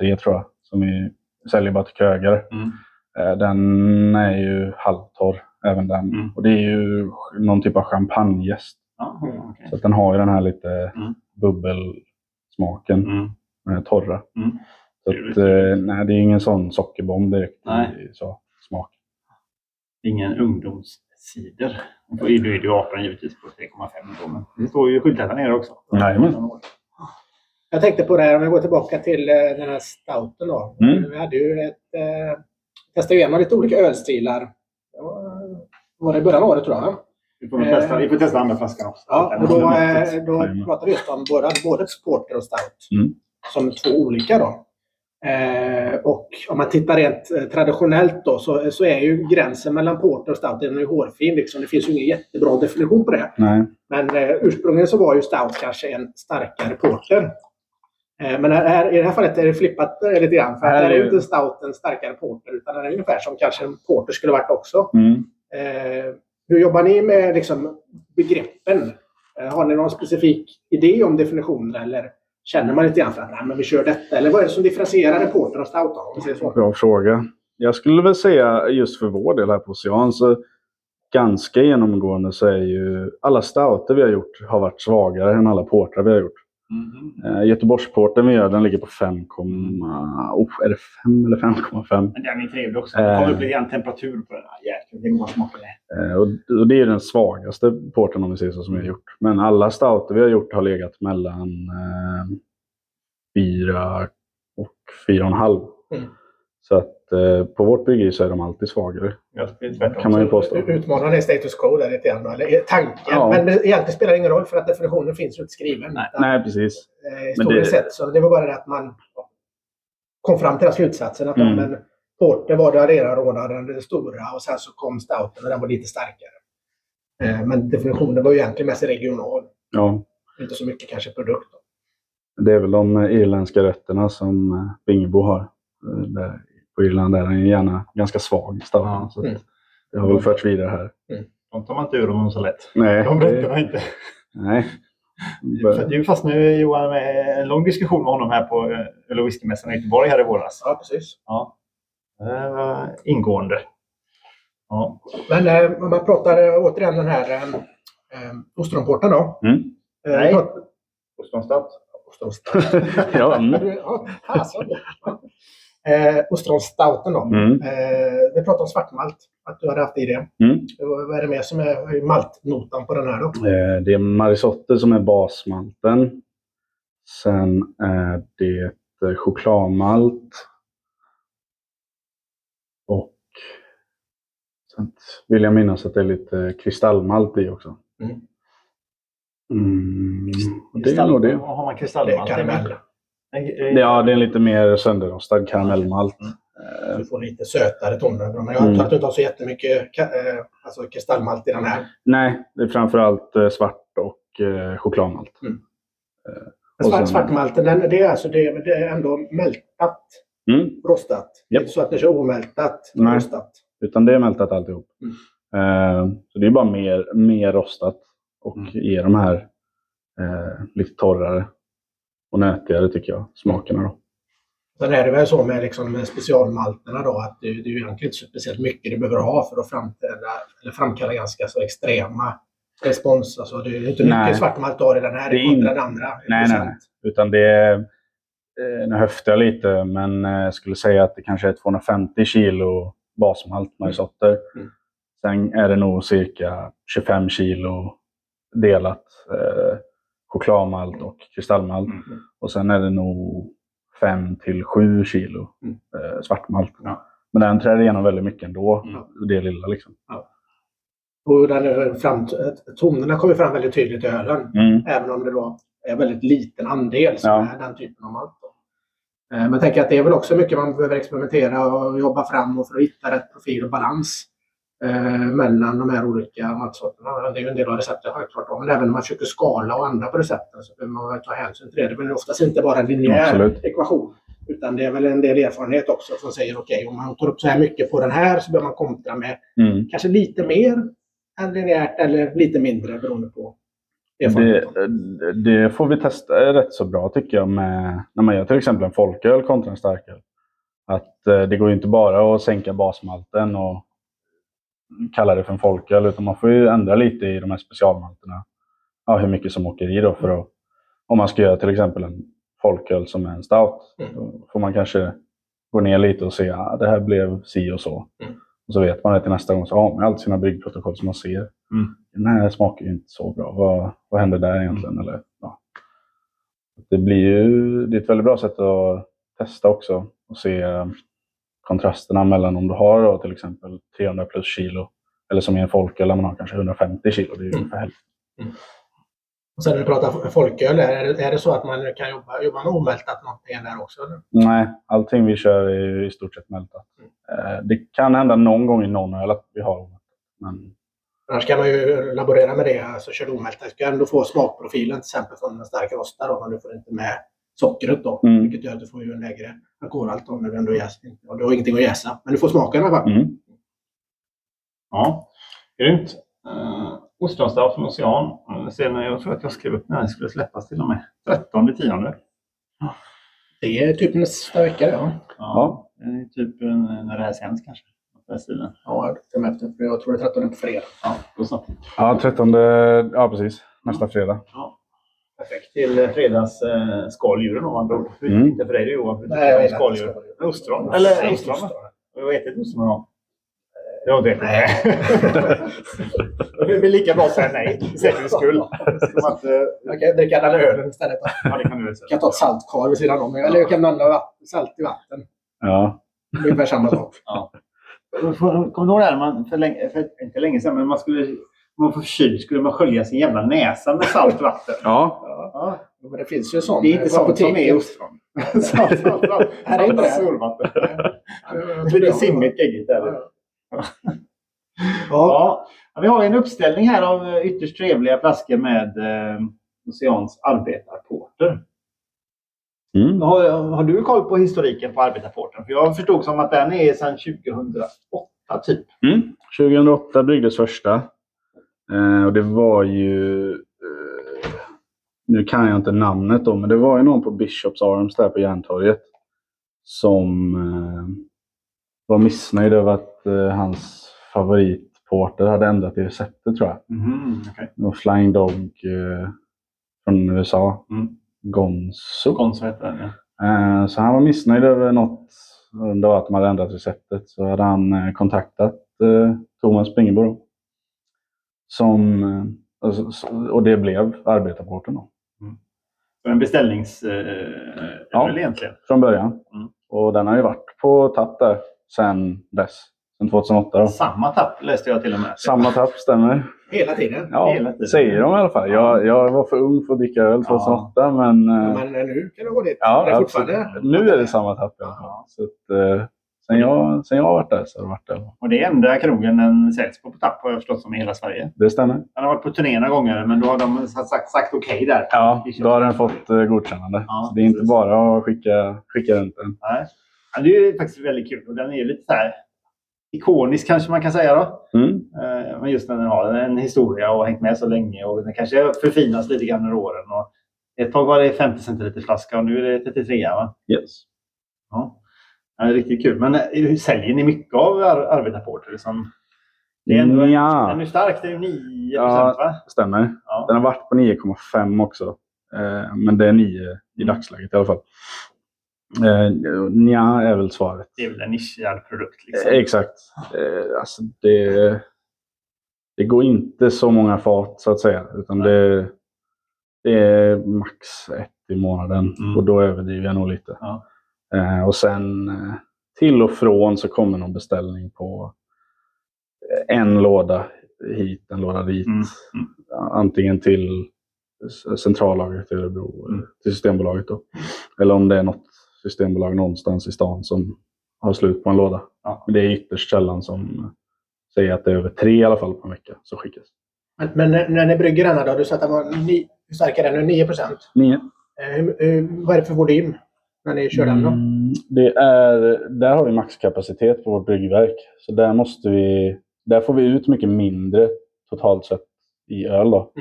C: 4,3 tror jag, som vi säljer bara till krögare.
A: Mm.
C: Eh, den är ju halvtorr, även den.
A: Mm.
C: Och det är ju någon typ av champagnejäst.
A: Ja, okej.
C: Så att den har ju den här lite
A: Mm.
C: bubbelsmaken,
A: Mm.
C: den här torra.
A: Mm.
C: Så att, eh, nej, det är ingen sån sockerbomb direkt
A: Nej.
C: i så, smak.
A: Ingen ungdomscider. Då är det ju 18 givetvis på 3,5 då, men det står ju skyltat där nere också.
C: Jajamän.
B: Jag tänkte på det här, om vi går tillbaka till eh, den här stouten då.
C: Mm.
B: Vi hade ju ett... Testade igenom lite olika ölstilar. Det var, det i början av året tror jag.
A: Vi får, testa, vi får testa andra flaskan också.
B: Ja, och då, eh, då pratade vi just om både, både ett porter och stout.
C: Mm.
B: Som två olika då. Eh, och om man tittar rent eh, traditionellt då så, så är ju gränsen mellan porter och stout den är hårfin. Liksom. Det finns ju ingen jättebra definition på det.
C: Nej.
B: Men eh, ursprungligen så var ju stout kanske en starkare porter. Eh, men här, i det här fallet är det flippat eh, lite grann. För
C: Här
B: är
C: är
B: ju
C: ju-
B: inte stout en starkare porter utan den är ungefär som kanske en porter skulle varit också.
C: Mm.
B: Eh, hur jobbar ni med liksom, begreppen? Eh, har ni någon specifik idé om definitioner eller känner man lite grann för att Nej, men vi kör detta? Eller vad är det som differentierar en porter och stout? Om säger så?
C: Bra fråga. Jag skulle väl säga just för vår del här på Ocean så ganska genomgående så är ju alla stouter vi har gjort har varit svagare än alla portrar vi har gjort.
A: Mm.
C: Eh, Göteborgsporten vi gör den ligger på 5, oh, är det 5 eller 5,5?
A: Men den är trevlig också. Det kommer upp lite grann temperatur på den. Jäklar, det går smaka det.
C: Eh, och, och det är den svagaste porten om vi säger så som vi har gjort. Men alla stouter vi har gjort har legat mellan eh, 4 och 4,5.
B: Mm.
C: Så att eh, på vårt bygge så är de alltid svagare.
A: Skulle tvärtom.
C: Kan man ju påstå.
B: Utmanar ni status quo där lite grann? Eller tanken?
C: Ja.
B: Men det egentligen spelar det ingen roll för att definitionen finns ju inte skriven.
A: Nej.
B: Utan,
C: Nej, precis.
B: eh, historiskt
C: det-
B: sett. Så det var bara det att man kom fram till den slutsatsen att
C: Mm.
B: men Porter var det arenarådaren, den stora och sen så kom Stouten och den var lite starkare. Eh, Men definitionen var ju egentligen mest regional.
C: Ja,
B: Inte så mycket kanske produkt. då.
C: det är väl de irländska rötterna som eh, Bingebo har. Eh, Där, på Irland är den ju gärna ganska svag, stouten.
A: Ja.
C: Så
B: Mm.
C: det har väl förts vidare här.
A: De tar man inte ur dem så lätt.
C: Nej,
A: De rätterna inte.
C: nej.
A: Du fastnade Johan med en lång diskussion med honom här på eh, öl och whiskymässan i Göteborg här i våras.
B: Ja, precis.
A: Ja. Det var ingående. Ja.
B: Men eh, om man pratar eh, återigen den här eh, eh, ostronporten då.
C: Mm.
B: Eh,
A: Nej.
B: prat-.
A: Ostronstadt.
C: Ja, mm.
B: ja. Eh, ostronstouten då.
C: Mm.
B: Eh, vi pratade om svartmalt, att du hade haft i det.
C: Mm.
B: Vad vad är det mer som är maltnotan på den här då?
C: Eh, Det är Marisotte som är basmalten. Sen är det eh, chokladmalt. Och sen vill jag minnas att det är lite kristallmalt i också.
B: Mm.
C: Mm. det är nog det.
A: Har man
B: Det
A: kristallmalt?
B: är karamell.
C: Ja, det är en lite mer sönderrostad karamellmalt.
A: Mm.
B: Du får lite sötare toner. Men jag
C: Mm.
B: antar att du inte har så jättemycket ka- eh, alltså kristallmalt i den här.
C: Nej, det är framförallt eh, svart och eh, chokladmalt.
B: Men
C: Och
B: svart,
C: sen-
B: svartmalten, den, det, är alltså, det, det är ändå mältat,
C: Mm.
B: rostat.
C: Japp.
B: Inte så att det är omältat,
C: Nej.
B: rostat.
C: Utan det är mältat alltihop.
B: Mm.
C: Eh, så det är bara mer, mer rostat och
A: Mm.
C: ger de här eh, lite torrare och nötigare tycker jag, smakerna. Då.
B: Sen är det väl så med liksom med specialmalterna då att det, det är ju egentligen inte speciellt mycket du behöver ha för att framträda, eller framkalla ganska så extrema respons. Alltså det är inte mycket
C: Nej.
B: svartmalt du har i den här kontra den andra.
C: Nej, nej, nej. Utan det är, eh, nu höftar jag lite, men eh, jag skulle säga att det kanske är 250 kilo basmalt marisotter.
B: Mm.
C: Sen är det nog cirka 25 kilo delat eh, chokladmalt och kristallmalt.
A: Mm.
C: Och sen är det nog 5 till 7 kilo
B: Mm.
C: eh, svartmalt.
A: Ja.
C: Men den träder igenom väldigt mycket ändå,
A: Mm.
C: det lilla liksom.
B: Och den är fram, tonerna kommer fram väldigt tydligt i ölen.
C: Mm.
B: Även om det då är väldigt liten andel som
C: Ja.
B: är den typen av malt. Eh, Men jag tänker att det är väl också mycket man behöver experimentera och jobba fram och för att hitta rätt profil och balans eh, mellan de här olika matsorterna. Det är ju en del av receptet självklart. Men även när man försöker skala och ändra på recepten så behöver man ta hänsyn till det. Det är oftast inte bara en linjär
C: Absolut.
B: ekvation. Utan det är väl en del erfarenhet också som säger okej, om man tar upp så här mycket på den här så behöver man kontra med
C: Mm.
B: kanske lite mer än linjärt eller lite mindre beroende på
C: Det, det får vi testa rätt så bra tycker jag med, när man gör till exempel en folköl kontra en starköl. Att eh, det går inte bara att sänka basmalten och kalla det för en folköl utan man får ju ändra lite i de här specialmalterna. Ja, hur mycket som åker i då för att om man ska göra till exempel en folköl som är en stout.
B: Mm.
C: Då får man kanske gå ner lite och se att det här blev si och så.
B: Mm.
C: Och så vet man det till nästa gång. Så har man alltid sina bryggprotokoll som man ser.
A: Mm.
C: Den här smakar ju inte så bra. Vad, vad händer där egentligen? Eller, ja. Det blir ju det är ett väldigt bra sätt att testa också och se kontrasterna mellan om du har då, till exempel 300 plus kilo eller som i en folköl där man har kanske 150 kilo. Det är ju
B: Mm.
C: ungefär hälften.
B: Och sen när du pratar folköl, är det, är det så att man kan jobba, jobba med omältat någonting där också? Eller?
C: Nej, allting vi kör är i stort sett mältat. Eh, Det kan hända någon gång i någon öl att vi har men
B: Annars kan man ju laborera med det. Alltså kör du omältat. Du kan ändå få smakprofilen till exempel från en stark rostad då, men du får inte med sockret då.
C: Mm.
B: Vilket gör att du får ju en lägre alkoholhalt då när du ändå jäser. Och du har ingenting att jäsa. Men du får smaken i alla fall.
C: mm.
A: Ja, grymt. Uh, Ostronstav från Ocean. Uh, sen, jag tror att jag skrev upp när den skulle släppas till och med. 13 tionde.
B: Det är typ nästa vecka det, ja.
A: Ja, det är typ eh, när det här sänds kanske.
B: Ja, jag efter. tror det är 13 på fredag.
A: Ja, då så.
C: Ja, 13. Ja, precis. Nästa fredag.
A: Ja. Perfekt till eh, fredags eh, skaldjuren om man tror. Hur
C: Mm.
A: det för dig Johan? Hur
B: Nej, jag
A: du
B: inte.
A: skaldjur? Ostron? Eller ostron? Vad heter ett ostron då? Jag vet inte. Det blir lika bra att säga nej, för säkerhets skull. Att, eh,
B: Jag kan dricka den ölen istället.
A: Ja, det kan du väl
B: Jag kan ta ett saltkar vid sidan om. Eller jag kan blanda salt i vatten.
C: Ja.
B: Det är ungefär samma sak.
A: Kommer du ihåg det här? Man, för länge, för, inte länge sedan, men man skulle... Om man får förkyld skulle man skölja sin jävla näsa med salt vatten.
C: Ja.
A: Ja,
B: Men det finns ju sånt.
A: det är inte
B: på
A: sånt som är ostron. salt, salt, salt.
B: Här är inte det.
A: Solvatten. Lite
B: det.
A: simmigt, geggigt där.
B: Ja.
A: Ja. Ja, vi har en uppställning här av eh, ytterst trevliga flaskor med eh, Oceans arbetarporter.
C: Mm.
A: Har, har du koll på historiken på arbetarporten? För jag förstod som att den är sedan 2008 typ.
C: Mm. 2008 bryggdes första. Eh, och det var ju... Eh, nu kan jag inte namnet då, men det var ju någon på Bishops Arms där på Järntorget. Som eh, var missnöjd över att eh, hans favoritporter hade ändrat i receptet tror jag.
A: Mm, okay.
C: Var Flying Dog eh, från USA.
A: Mm.
C: Gonzo.
A: Gonzo heter den ja.
C: Eh, Så han var missnöjd över något under att de hade ändrat receptet. Så hade han kontaktat Thomas Springebo. Som, eh, alltså, och det blev arbetarporten då,
A: Så En beställnings... Eh,
C: Ja.
A: ja. egentligen.
C: från början.
A: Mm.
C: Och den har ju varit på tapp där sedan dess. Sedan 2008 då.
A: Samma tapp läste jag till och med.
C: Samma tapp stämmer.
B: Hela tiden.
C: Ja,
A: Hela tiden.
C: säger de i alla fall. Jag, jag var för ung för att dricka öl 2008 men... eh,
B: Men nu kan du gå dit.
C: Ja,
B: är fortfarande.
C: Nu är det samma tapp i alla fall. Så att, sen, jag, sen jag har varit där så har det varit där.
A: Och det är enda krogen den säljs på på tapp har jag förstått som i hela Sverige.
C: Det stämmer.
A: Den har varit på turné några gånger men då har de sagt, sagt okej där.
C: Ja, då har den fått eh, godkännande.
A: Ja,
C: så det är inte
A: precis.
C: bara att skicka, skicka runt den.
A: Nej. Ja, det är ju faktiskt väldigt kul och den är lite så här ikonisk kanske man kan säga då.
C: Mm.
A: Eh, Men just när den har en historia och hängt med så länge och den kanske förfinas lite grann med åren. Och ett tag var det 50 centiliter flaska och nu är det 33 va?
C: Yes.
A: Ja. Ja, det är riktigt kul. Men eh, hur säljer ni mycket av ar arbetarporter? Liksom? Det är ändå en,
C: Ja.
A: den är stark, det är ju 9
C: Ja.
A: va?
C: Stämmer.
A: Ja.
C: Den har varit på 9,5 också. Eh, men det är 9 i dagsläget i alla fall. Eh, nja är väl svaret.
A: Det är väl en nischad produkt. Liksom.
C: Eh, Exakt. Eh, alltså det, det går inte så många fat så att säga. Utan det, det är max ett i månaden.
A: Mm.
C: Och då överdriver jag nog lite.
A: Ja.
C: Eh, och sen eh, till och från så kommer någon beställning på eh, en låda hit, en låda dit.
A: Mm.
C: Antingen till centrallagret i Örebro,
A: Mm.
C: eller till Systembolaget. Då. Eller om det är något systembolag någonstans i stan som har slut på en låda.
A: Ja.
C: Men det är ytterst sällan som säger att det är över tre i alla fall på en vecka som skickas.
B: Men, men när, när ni brygger denna då, du sa att den var ni, hur stark är den nu? 9 procent?
C: Nio.
B: Eh, hur- hur- vad är det för volym när ni kör den då?
C: Mm, det är, där har vi maxkapacitet på vårt bryggverk. Så där, måste vi, där får vi ut mycket mindre totalt sett i öl. Då.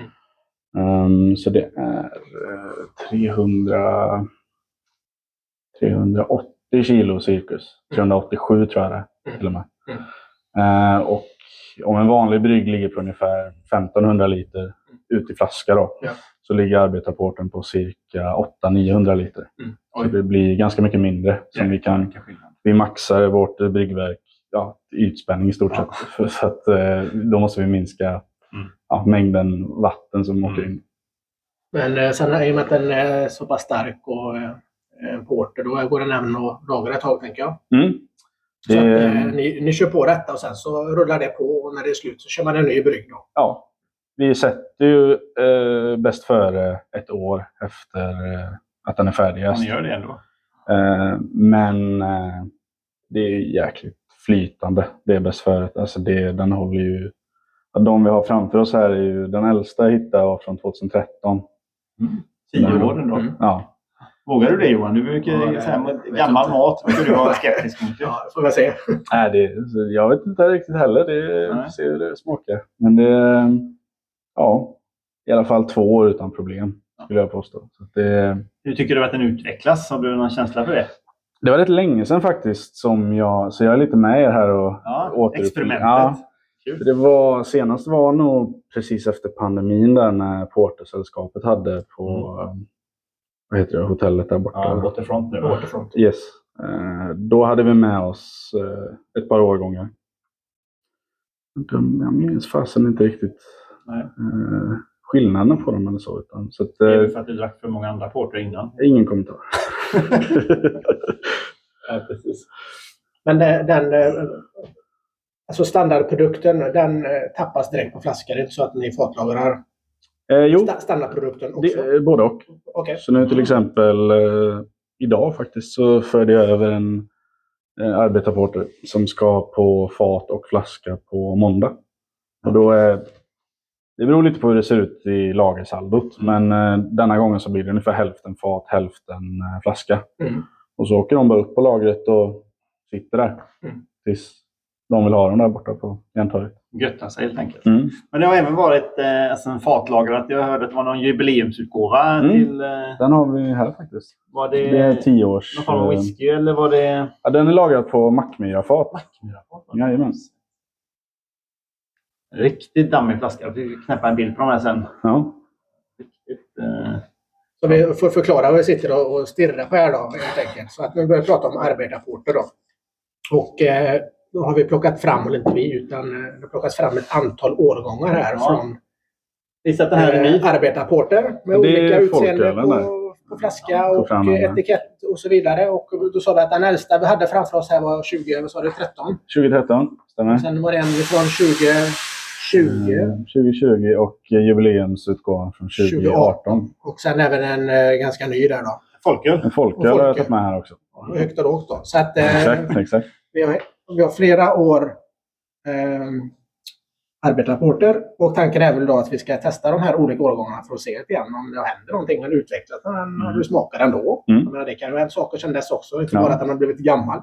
C: Ehm, så det är eh, 300, 380 kilo cirkus. 387 tror jag det är
B: Mm.
C: till och med.
B: Mm.
C: Eh, och om en vanlig brygg ligger på ungefär 1500 liter ut i flaska då,
B: Ja.
C: så ligger arbetarporten på cirka 800-900 liter.
B: Mm.
C: Så det blir ganska mycket mindre som vi kan vi maxar vårt eh, bryggverk ja, ytspänning i stort
A: Ja.
C: sett. Så att, eh, då måste vi minska
A: Mm.
C: ja, mängden vatten som åker
A: Mm.
C: in.
B: Men eh, sen i och med att den är så pass stark och en porter, då går den även att lagra ett tag tänker jag.
C: Mm.
B: Så att,
C: Det-
B: eh, ni, ni kör på detta och sen så rullar det på och när det är slut så kör man en ny brygg då.
C: Ja, vi sätter ju eh, bäst före ett år efter eh, att den är
A: Ja,
C: färdigast.
A: ni gör det ändå.
C: Eh, men eh, det är jäkligt flytande, det är bäst före. Alltså det, den håller ju... ja, De vi har framför oss här är ju den äldsta jag hittade var från 2013.
A: Tio
C: Mm.
A: år ändå.
B: Mm.
C: Ja,
A: Vågar du det Johan? Du brukar
B: Ja,
A: ju säga,
B: vet
A: gammal
B: inte.
A: mat brukar du vara skeptisk mot.
B: Ja, får vi se.
C: Nej, det, så jag vet inte riktigt heller. Det får se hur det smakar. Men det, ja, i alla fall två år utan problem skulle jag påstå. Det,
A: Hur tycker du att den utvecklas? Har du någon känsla för det?
C: det var rätt länge sedan faktiskt som jag, så jag är lite med er här och
A: Ja,
C: återupp-
A: experimentet.
C: Ja, det var, senast var nog precis efter pandemin där när Portersällskapet hade på,
A: Mm.
C: vad heter det, hotellet där borta.
A: Ja, Waterfront nu.
B: Waterfront.
C: Yes. Eh, då hade vi med oss eh, ett par årgångar. Jag minns fasen inte riktigt
A: Nej.
C: Eh, skillnaden på dem eller så. Utan, så att,
A: Det är
C: eh,
A: för att du drack för många andra porter innan.
C: ingen kommentar.
A: Ja, precis.
B: Men det- den, eh, alltså standardprodukten, den eh, tappas direkt på flaskor. Det är inte så att ni fatlagrar
C: eh, jo,
B: sta- standardprodukten också?
C: det, eh, både och.
B: Okej.
C: Så nu till exempel eh, idag faktiskt så förde jag över en eh, arbetarporter som ska på fat och flaska på måndag. Och då är, det beror lite på hur det ser ut i lagersaldot. Men eh, denna gången så blir det ungefär hälften fat, hälften eh, flaska.
B: Mm.
C: Och så åker de bara upp på lagret och sitter där.
B: Mm.
C: Tills de vill ha dem där borta på Järntorget.
A: Götta sig helt enkelt.
C: Mm.
A: Men det har även varit eh, alltså en fatlagrat. Jag hörde att det var någon jubileumsutgåva
C: Mm.
A: till... Eh,
C: Den har vi här faktiskt.
A: var det,
C: Det är tio års...
A: någon form av
C: eh,
A: whisky eller var det...
C: Ja, den är lagrad på Mackmyrafat. Jajamän.
A: Riktigt dammig flaska. Jag fick knäppa en bild på de här sen.
C: Ja.
A: Riktigt, eh,
B: Så vi får förklara vad vi sitter och- stirrar på här då, helt enkelt. Så att nu börjar vi prata om arbetarporter då. Och eh, då har vi plockat fram, eller inte vi, utan eh, det har plockats fram ett antal årgångar här
A: Ja.
B: från
A: Visst att den här är ny?
B: eh, arbetarporter med olika utseende på, på flaska
C: Ja,
B: och
C: fram
B: etikett och så vidare. Och då sa vi att den äldsta vi hade framför oss här var 20, vad sa du, 13?
C: 2013, stämmer.
B: Sen var det en från 2020
C: Eh, 2020 och jubileumsutgåvan från 2018.
B: och sen även en eh, ganska ny där då.
A: Folköl.
C: En folköl har jag tagit med här också.
B: Och högt och lågt då. Så att, eh,
C: Exakt, exakt.
B: Vi har, vi har flera år eh, arbetarrapporter och tanken är väl då att vi ska testa de här olika årgångarna för att se grann om det händer någonting eller utvecklas den,
C: Mm.
B: hur smakar den då.
C: Mm.
B: Menar, det kan ju ha hänt saker sedan dess också, inte
C: Ja.
B: bara att den har blivit gammal.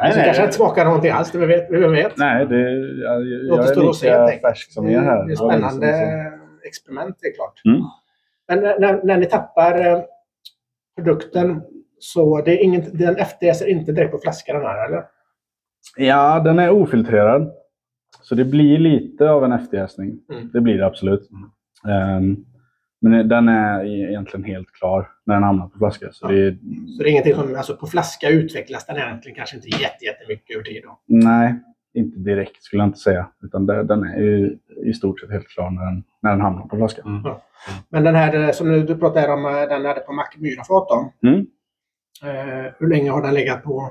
A: Nej,
B: så
A: nej,
B: kanske inte smakar någonting alls, det vet, vem vet.
C: Nej, det, jag,
B: Låt
C: jag
B: stå
C: är
B: se,
C: lika färsk som er här.
B: Det är spännande
C: sedan,
B: experiment, det är klart.
C: Mm.
B: Men när- när, ni tappar eh, produkten så det är inget, den efterjäser inte direkt på flaskan den här, eller?
C: Ja, den är ofiltrerad. Så det blir lite av en efterjäsning.
B: Mm.
C: Det blir det absolut. Ehm, men den är egentligen helt klar när den hamnar på flaska. Så
B: Ja.
C: det är,
B: Så det är ingenting som, alltså på flaska utvecklas den egentligen kanske inte jätte, jättemycket över tid då.
C: nej, inte direkt skulle jag inte säga. Utan det, den är ju i stort sett helt klar när den, när den hamnar på flaska.
A: Mm.
B: Men den här eh, som du pratade om, eh, den hade på Mackmyrafat då.
C: Mm.
B: Eh, hur länge har den legat på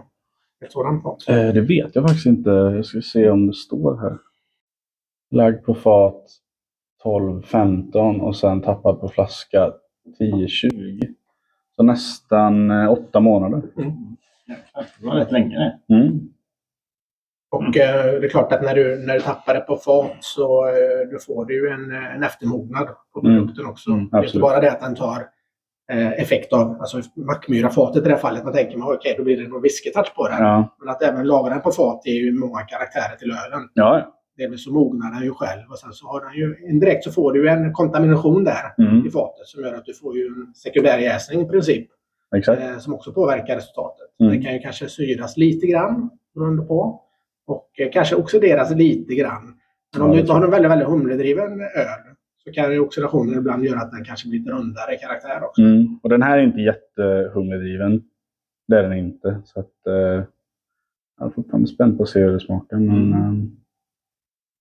B: ett sådant fat?
C: Eh, det vet jag faktiskt inte. Jag ska se om det står här. Lagd på fat 12-15 och sen tappad på flaska 10-20. Så nästan eh, åtta månader.
A: Det var rätt länge det.
C: Mm.
B: Och eh, det är klart att när du, när du tappar det på fat så eh, då får du ju en, en eftermognad på
C: Mm.
B: produkten också.
C: Mm,
B: det är inte bara det att den tar eh, effekt av alltså mackmyrafatet i det här fallet. Man tänker man okej, då blir det någon whisketouch på den.
C: Ja.
B: Men att även lagra den på fat är ju många karaktärer till ölen.
C: Ja.
B: Delvis så mognar den ju själv och sen så har den ju indirekt så får du en kontamination där
C: Mm.
B: i fatet som gör att du får ju en sekundär jäsning i princip. Eh, som också påverkar resultatet.
C: Mm.
B: Det kan ju kanske syras lite grann beroende på och eh, kanske oxideras lite grann. Men om
C: Ja,
B: du
C: det
B: inte har en väldigt, väldigt humledriven öl så kan ju oxidationen ibland göra att den kanske blir lite rundare i karaktär också.
C: Mm. Och den här är inte jättehumledriven. Det är den inte. Så att, eh, jag är fortfarande spänd på att se hur det smakar. Men,
A: Mm.
C: eh,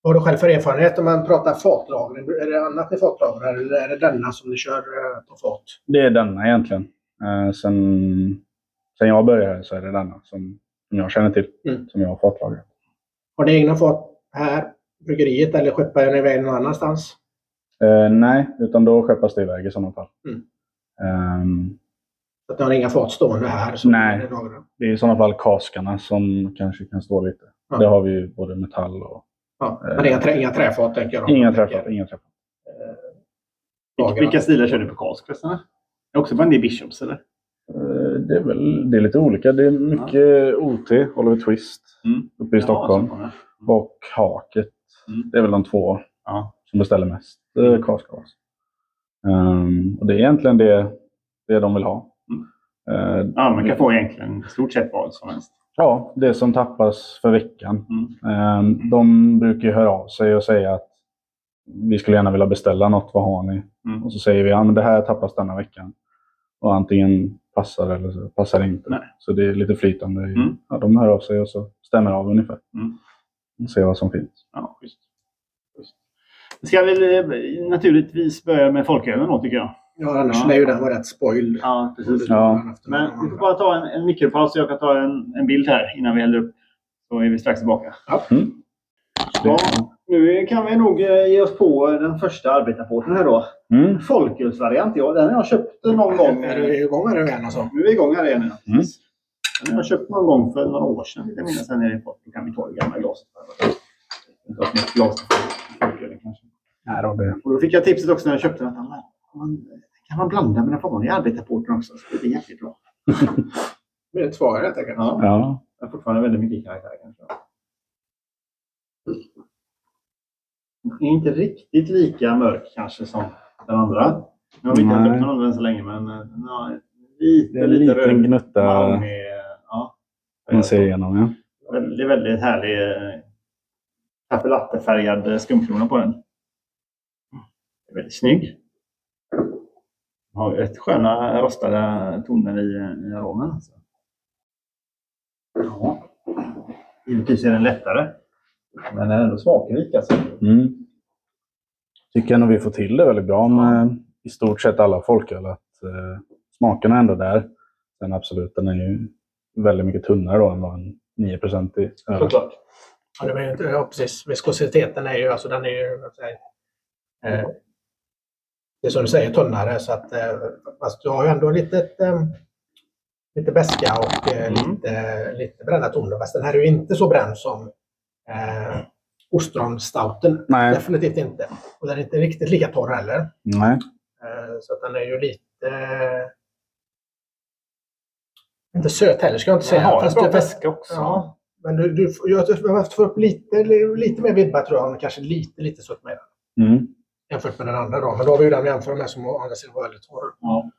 B: Vad har du själv för erfarenhet om man pratar fatlagring? Är det annat ni fatlagrar eller är det denna som ni kör eh, på fat?
C: det är denna egentligen. Eh, sen, sen jag började så är det denna som, jag känner till.
B: Mm.
C: Som jag har fatlagrat.
B: Har ni egna fat här, bryggeriet, eller skeppar ni iväg någon annanstans?
C: Eh, nej, utan då skeppas det iväg i sådana fall.
B: Mm. Så att ni har inga fat stående här? Som
C: Nej. det är i sådana fall kaskarna som kanske kan stå lite.
B: Ja.
C: Det har vi ju både metall och...
B: Ja, men inga, trä, inga träfat tänker jag. då.
C: Inga träffar. Inga träffar.
A: Vilka, vilka stilar kör du på Karls förresten? Är det också del Bishops eller?
C: Eh, Det är, väl, det är lite olika. Det är mycket OT, Oliver Twist,
A: Mm.
C: uppe i Stockholm.
A: Ja, så-
C: Och Haket.
A: Mm.
C: Det är väl de två
A: Ja.
C: som beställer mest eh,
A: Mm.
C: kaskgas. Um, och det är egentligen det, det de vill ha.
A: Mm.
C: Eh,
A: ja, man kan få egentligen stort sett vad som helst.
C: Ja, det som tappas för veckan.
A: Mm.
C: Ehm, De brukar ju höra av sig och säga att vi skulle gärna vilja beställa något, vad har ni?
A: Mm.
C: Och så säger vi ja, men det här tappas denna veckan. Och antingen passar eller så passar det inte.
A: Nej.
C: Så det är lite flytande.
A: Mm.
C: Ja, de hör av sig och så stämmer av ungefär.
A: Mm.
C: Och ser vad som finns.
A: Ja, schysst. Vi ska väl eh, naturligtvis börja med folkölen då tycker jag.
B: Ja, annars
A: Ja.
B: lär ju den vara rätt spoiled.
A: Ja, precis.
C: Ja.
A: Men vi får bara ta en, en mikropaus så jag kan ta en, en bild här innan vi häller upp. Så är vi strax tillbaka.
C: Mm.
A: Ja, nu kan vi nog eh, ge oss på den första arbetarporten här då.
C: Mm.
A: Folkölsvariant, ja. Den har jag köpt någon gång.
B: Är du igång här igen alltså?
A: Nu är vi igång här igen.
C: Mm.
A: Den har jag köpt någon gång för några år sedan. Jag minns i Port. Då kan vi ta det gamla glaset. Ta ett nytt glas till folkölen kanske.
C: Nej, då, det.
A: Och då fick jag tipset också när jag köpte den. Man, kan man blanda med den vanliga arbetarporten också? Så det blir jäkligt bra.
B: Det är ett svar helt enkelt.
A: Ja.
C: Ja.
A: Det är fortfarande väldigt mycket karaktär kanske. Är inte riktigt lika mörk kanske som den andra. Nu har vi inte
C: Nej.
A: köpt den andra än så länge men eh, den har lite,
C: Det är en
A: lite
C: liten
A: röd
C: gnutta
A: ja.
C: man ser igenom. Ja.
A: Väldigt, väldigt härlig eh, kaffe latte-färgad skumkrona på den. Det är väldigt snygg. Har rätt sköna rostade toner i, i aromen. Alltså. Ja. Givetvis är den lättare. Men den är ändå smakrik alltså.
C: Mm. Tycker nog vi får till det väldigt bra med i stort sett alla folköl. Att, eh, smaken är ändå där. Sen absolut, den är ju väldigt mycket tunnare då än vad en 9 i öl.
A: Såklart.
B: Ja, det var ju inte, ja, precis. Viskositeten är ju, alltså den är ju, vad säger, eh, det är som du säger, tunnare. Så att, eh, fast du har ju ändå lite, eh, lite beska och eh,
A: Mm.
B: lite, lite brända toner. Fast den här är ju inte så bränd som eh, ostronstouten.
C: Nej.
B: Definitivt inte. Och den är inte riktigt lika torr heller.
C: Nej.
B: Eh, så att den är ju lite... Eh, inte söt heller ska jag inte
A: Den
B: säga.
A: har en
B: Fast
A: bra väska också.
B: Ja, men du, du, jag att få upp lite, lite mer vibbar tror jag. Kanske lite, lite sött med den.
C: Mm.
B: Jämfört med den andra då. Men då har vi ju den att jämföra med som å andra sidan var väldigt torr.
A: Ja.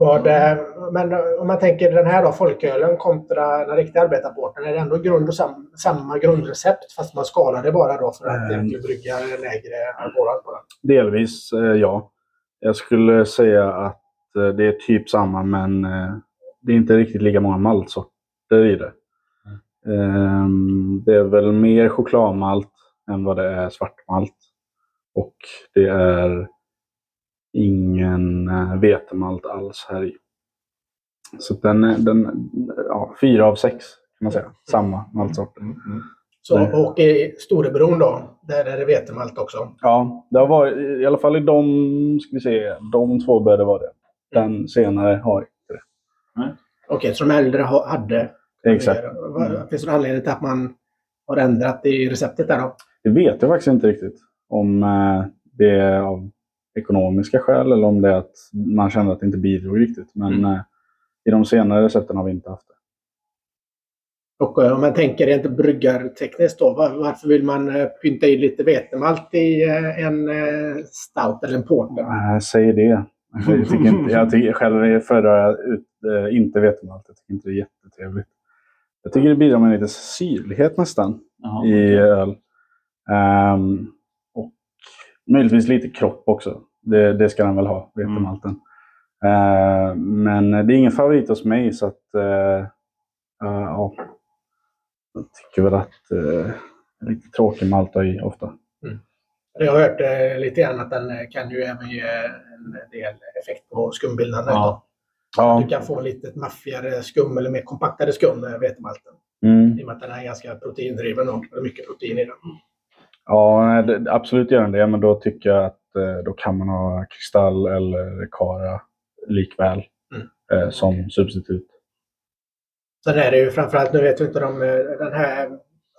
B: Vad, eh, men eh, om man tänker den här då, folkölen kontra den riktiga arbetarporten. Är det ändå grund och sam, samma grundrecept fast man skalar det bara då för att
C: Mm.
B: egentligen brygga lägre alkoholhalt på den?
C: Delvis, eh, ja. Jag skulle säga att eh, det är typ samma, men eh, det är inte riktigt lika många maltsorter i det. Ehm, det är väl mer chokladmalt än vad det är svartmalt. Och det är ingen eh, vetemalt alls här i. Så den, är- den ja, fyra av sex kan man säga. Samma maltsorter.
B: Så,
C: Nej.
B: och i Storebron då, där är det vetemalt också.
C: Ja, det har varit, i alla fall i de, ska vi se, de två bör det vara det. Den senare har inte det.
B: Okej, så de äldre ha- hade...
C: Exakt.
B: Vad- Finns det någon anledning till att man har ändrat i receptet där då?
C: Det vet jag faktiskt inte riktigt. Om eh, det är av ekonomiska skäl eller om det är att man känner att det inte bidrog riktigt. Men
B: Mm.
C: eh, i de senare recepten har vi inte haft det.
B: Och eh, om man tänker rent bryggartekniskt då, var, varför vill man pynta i lite vetemalt i en stout eller en porter?
C: Säg det. Jag tycker, inte, jag tycker själv föredrar jag ut, inte vetemalt. Jag tycker inte det är jättetrevligt. Jag tycker det bidrar med lite syrlighet nästan
A: Jaha,
C: i öl. Och möjligtvis lite kropp också. Det, det ska den väl ha, vetemalten. Ehm, men det är ingen favorit hos mig så att eh, ja, jag tycker väl att eh, lite tråkig malt att i ofta.
B: Jag har hört eh, lite grann att den eh, kan ju även ge en del effekt på skumbildandet.
A: Ja.
C: Ja.
B: Du kan få lite maffigare skum eller mer kompaktare skum med vetemalten.
C: Mm.
B: I och med att den är ganska proteindriven och det är mycket protein i den.
C: Ja, absolut gör den det, men då tycker jag att eh, då kan man ha kristall eller kara likväl
B: Mm.
C: eh, som substitut.
B: Sen är det ju framförallt, nu vet vi inte om eh, den här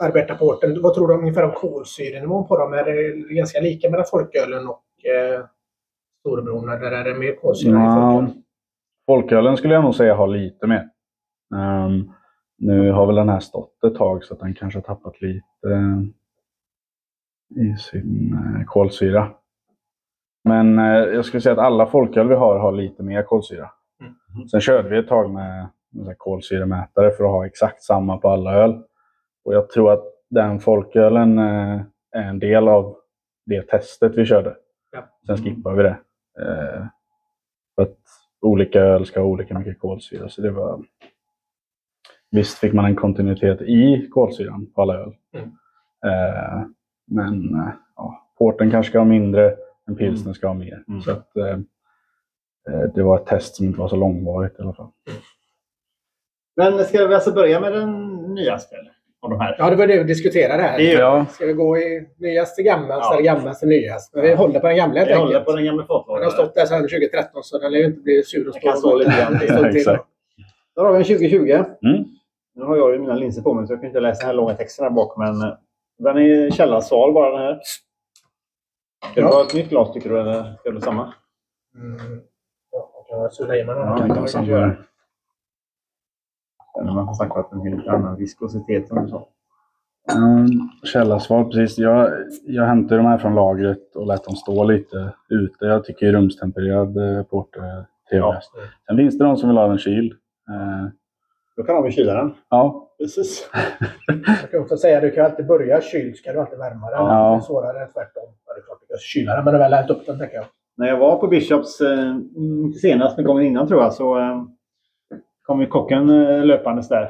B: arbetarporten, vad tror du ungefär om kolsyrenivån på dem? Är det ganska lika mellan folkölen och eh, storebror eller är det mer kolsyra i
C: Ja,
B: folkölen?
C: folkölen skulle jag nog säga har lite mer. Ehm, nu har väl den här stått ett tag så att den kanske har tappat lite i sin eh, kolsyra. Men eh, jag skulle säga att alla folköl vi har har lite mer kolsyra.
B: Mm.
C: Sen körde vi ett tag med, med kolsyremätare för att ha exakt samma på alla öl. Och jag tror att den folkölen eh, är en del av det testet vi körde.
B: Ja.
C: Sen skippade vi det. För att olika öl ska ha olika mycket kolsyra. Så det var... Visst fick man en kontinuitet i kolsyran på alla öl.
B: Mm.
C: Men eh, ja, porten kanske ska ha mindre, en pilsner ska ha mer.
A: Mm.
C: Så att, eh, eh, det var ett test som inte var så långvarigt i alla fall.
A: Men ska vi alltså börja med den nyaste? Eller? Av de här?
B: Ja, det var det vi diskuterade här.
A: Det är ju-
C: Ja,
B: Ska vi gå i nyast till gammast
A: Ja.
B: eller gammast till nyast? Men vi håller på den gamla helt
A: Jag håller
B: enkelt.
A: på den gamla
B: Den har
A: fatlådan.
B: stått där sedan 2013 så den lär ju inte bli sur och
A: Jag kan stå lite grann till. Då har vi en 2020.
C: Mm.
A: Nu har jag ju mina linser på mig så jag kan inte läsa den här långa texten här bak. Men den är källarsval bara den här. Ska
B: Ja.
A: du ha ett nytt glas tycker du eller ska du samma?
B: Mm. Ja, jag kan sula i mig den.
A: Ja,
C: det kan göra.
A: Men man har sagt att en helt annan viskositet som du sa.
C: Mm, källarsvar, precis. Jag, jag hämtade de här från lagret och lät dem stå lite ute. Jag tycker ju rumstempererad eh, porter är trevligast.
B: Ja.
C: Sen finns det de som vill ha den kyld. Eh,
A: Då kan vi kyla den.
C: ja,
A: Precis.
B: Jag kan också säga att du kan alltid börja kyld ska du alltid värma den.
C: Ja.
B: Det är svårare än tvärtom. Ja, det är klart du kan kyla den men du väl hällt upp den tänker jag.
A: När jag var på Bishops, eh, senast men gången innan tror jag, så eh, kom ju kocken eh, löpandes där.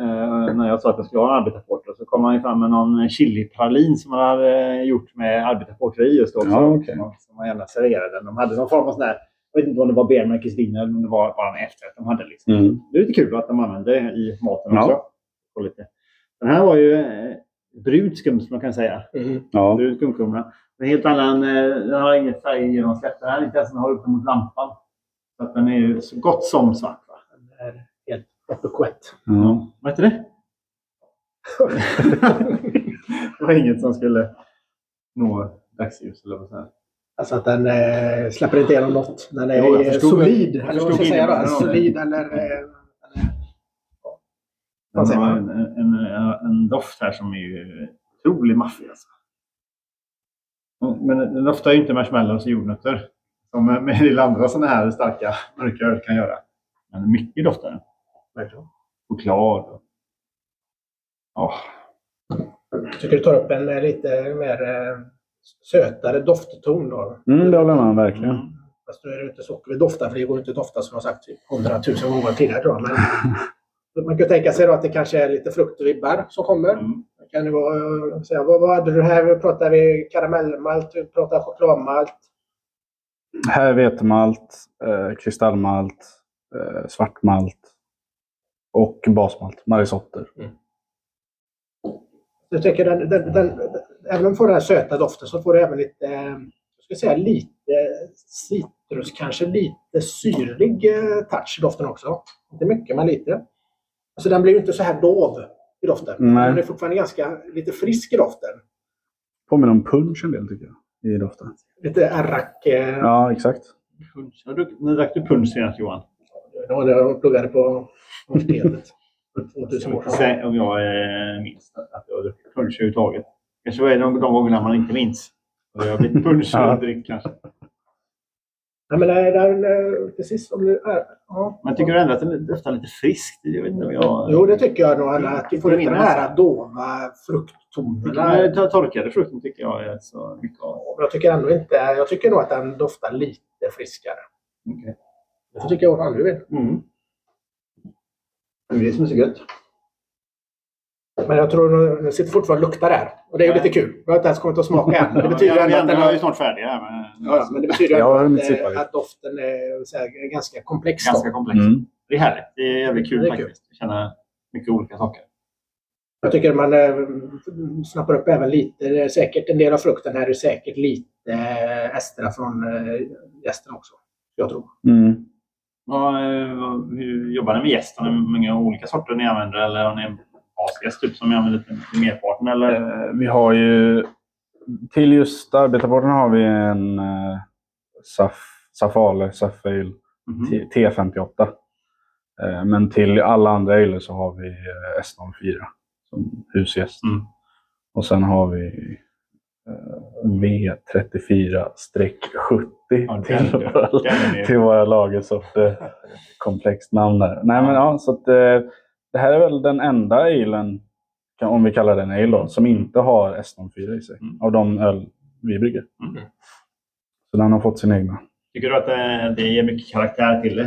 A: Eh, när jag sa att jag skulle ha en arbetarporter. Så kom han ju fram med någon chilipralin som han hade gjort med arbetarporter i just också.
C: Ja, okej.
A: som, man gärna serverade. De hade någon form av sån där, jag vet inte om det var benmärkesvin eller om det var bara en efterrätt de hade. Liksom.
C: mm.
A: Det är lite kul att de använder det i maten
C: Ja.
A: också. Och lite. Den här var ju eh, skum som man kan säga.
B: Mm.
C: ja.
A: Skumkumla. En helt annan, eh, den har ingen färggenomsläpp. Den här är inte ens har uppe mot lampan. Så att den är ju så gott som svart. Va?
B: Den är helt öppekvätt.
C: Ja.
A: Vad heter det? det var inget som skulle nå dagsljus eller vad säger
B: Alltså att den eh, släpper inte igenom något. Den är
A: Jo,
B: solid. Eller vad ska jag säga då? Solid eller... Eh,
A: Den
B: säger
A: har
B: man?
A: en, en, en, doft här som är ju otroligt maffig. Alltså. Men den doftar ju inte marshmallows och jordnötter. Som med en del andra sådana här starka mörka öl kan göra. Men mycket doftar den.
B: verkligen.
A: Choklad. och- Ja,
B: Jag tycker du tar upp en eh, lite mer eh, sötare doftton då.
C: Mm, det håller jag med om, verkligen.
A: Mm.
B: Fast nu är det inte socker vi doftar, för det går inte att dofta som jag sagt typ hundratusen gånger tidigare tror jag. Men man kan tänka sig då att det kanske är lite fruktvibbar som kommer.
A: Mm.
B: Det Kan det vara, eh, säga, vad, vad hade du här? Pratar vi karamellmalt? Vi pratar chokladmalt?
C: Här är vetemalt, eh, kristallmalt, eh, svartmalt och basmalt, marisotter.
B: Jag tycker den, den, den, även om du får den här söta doften så får du även lite eh, ska säga lite citrus, kanske lite syrlig eh, touch i doften också. Inte mycket, men lite. Alltså den blir ju inte så här dov i doften.
C: Nej.
B: Den är fortfarande ganska lite frisk i doften.
C: Påminner om punch en del tycker jag. I doften.
B: Lite arrak. Eh,
C: Ja, exakt.
A: Punch. Ja, du- När drack du punch senast Johan?
B: Det jag pluggade på universitetet. för 2000 år sedan.
A: Säg Om jag eh, minns att jag druckit punch överhuvudtaget. Kanske var det de, de gångerna man inte minns. Jag har blivit
C: Ja.
A: punchdryck kanske.
B: Nej, men det är eh, precis som det är. Ja.
A: Men tycker du ändå att den doftar lite friskt? Jag vet inte om jag...
B: Jo, det tycker jag nog. Att du får
A: Det
B: inte den här dova frukttonerna.
A: Den tor- torkade frukten tycker jag är så mycket av.
B: Jag tycker ändå inte... Jag tycker nog att den doftar lite friskare.
A: Okej.
B: Det tycker jag fan du vill.
A: Mm. Det är det som är så gött.
B: Men jag tror den sitter fortfarande och luktar där. Och det är ju lite kul. Jag har inte ens kommit att smaka än. Men det betyder
A: ja, vi
B: att den
A: ändå är ju
B: har...
A: snart färdiga. Men...
B: Ja, men det betyder
C: har
B: att, eh, att doften är så här, ganska komplex.
A: Ganska
B: då.
A: komplext.
C: Mm.
A: Det är härligt. Det är jävligt kul
B: Det är kul.
A: faktiskt. Känna mycket olika saker.
B: Jag tycker man eh, snappar upp även lite. Det är säkert en del av frukten här är säkert lite eh, ester från eh, gästen också. Jag tror.
C: Mm.
A: Eh, vad- hur jobbar ni med gäst? Har ni många olika sorter ni använder? Eller har ni basgäst typ, som ni använder till merparten? Eller?
C: Eh, Vi har ju... Till just arbetarporten har vi en eh, Saf, Safale, Safale. T- T58. Eh, men till alla andra ale så har vi eh, S04 som husgäst.
A: Mm.
C: Och sen har vi eh, V34-70
A: Ja,
C: till, våra, till våra lagersorter. Komplext namn där. Nej, men ja, så att, det här är väl den enda kan- om vi kallar den ale då, som inte har S04 i sig.
A: Mm.
C: Av de öl vi brygger.
A: Mm.
C: Så den har fått sin egna.
A: Tycker du att det, det ger mycket karaktär till det?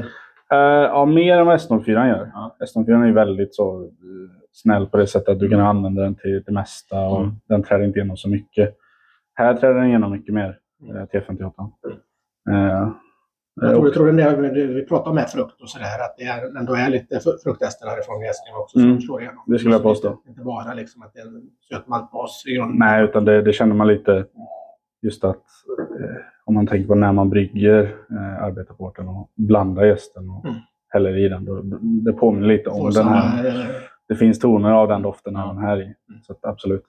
C: Eh, ja, mer än vad S04 gör.
A: Ja.
C: S04 är väldigt så eh, snäll på det sättet att du kan använda den till det mesta och
A: Mm.
C: den träder inte igenom så mycket. Här träder den igenom mycket mer, eh, T58. Eh,
B: Jag tror, jag tror den där, vi pratar här frukt och sådär, att det är, ändå är lite fr- fruktester härifrån gästen också
C: Mm.
B: som slår igenom.
C: Det skulle jag påstå.
B: Inte, inte bara liksom att det är en söt maltbas i grunden.
C: nej, utan det, det känner man lite just att eh, om man tänker på när man brygger eh, arbetarporten och blandar gästen och
B: Mm.
C: häller i den. Då, det påminner lite om den här.
B: eh,
C: Det finns toner av den doften även här i. Så att, absolut.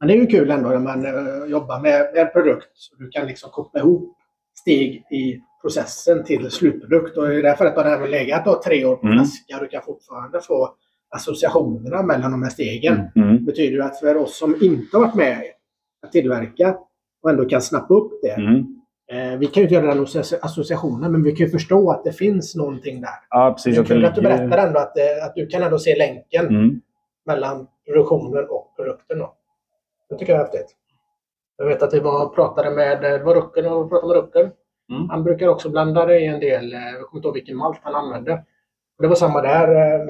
B: Men det är ju kul ändå när man eh, jobbar med en produkt. Så du kan liksom koppla ihop steg i processen till slutprodukt. Och i det här fallet har det även legat då tre år på
C: Mm.
B: flaska. Du kan fortfarande få associationerna mellan de här stegen.
C: Mm.
B: Det betyder ju att för oss som inte har varit med att tillverka och ändå kan snappa upp det.
C: Mm.
B: Eh, vi kan ju inte göra den associ- associationen, men vi kan ju förstå att det finns någonting där.
C: Ja, precis.
B: Det är kul att du berättar ändå att, eh, att du kan ändå se länken
C: Mm.
B: mellan produktionen och produkten. Då. Det tycker jag är häftigt. Jag vet att vi var pratade med, det var Rucken och pratade med Rucken.
A: Mm.
B: Han brukar också blanda det i en del, eh, jag kommer inte ihåg vilken malt han använde. Och det var samma där. eh,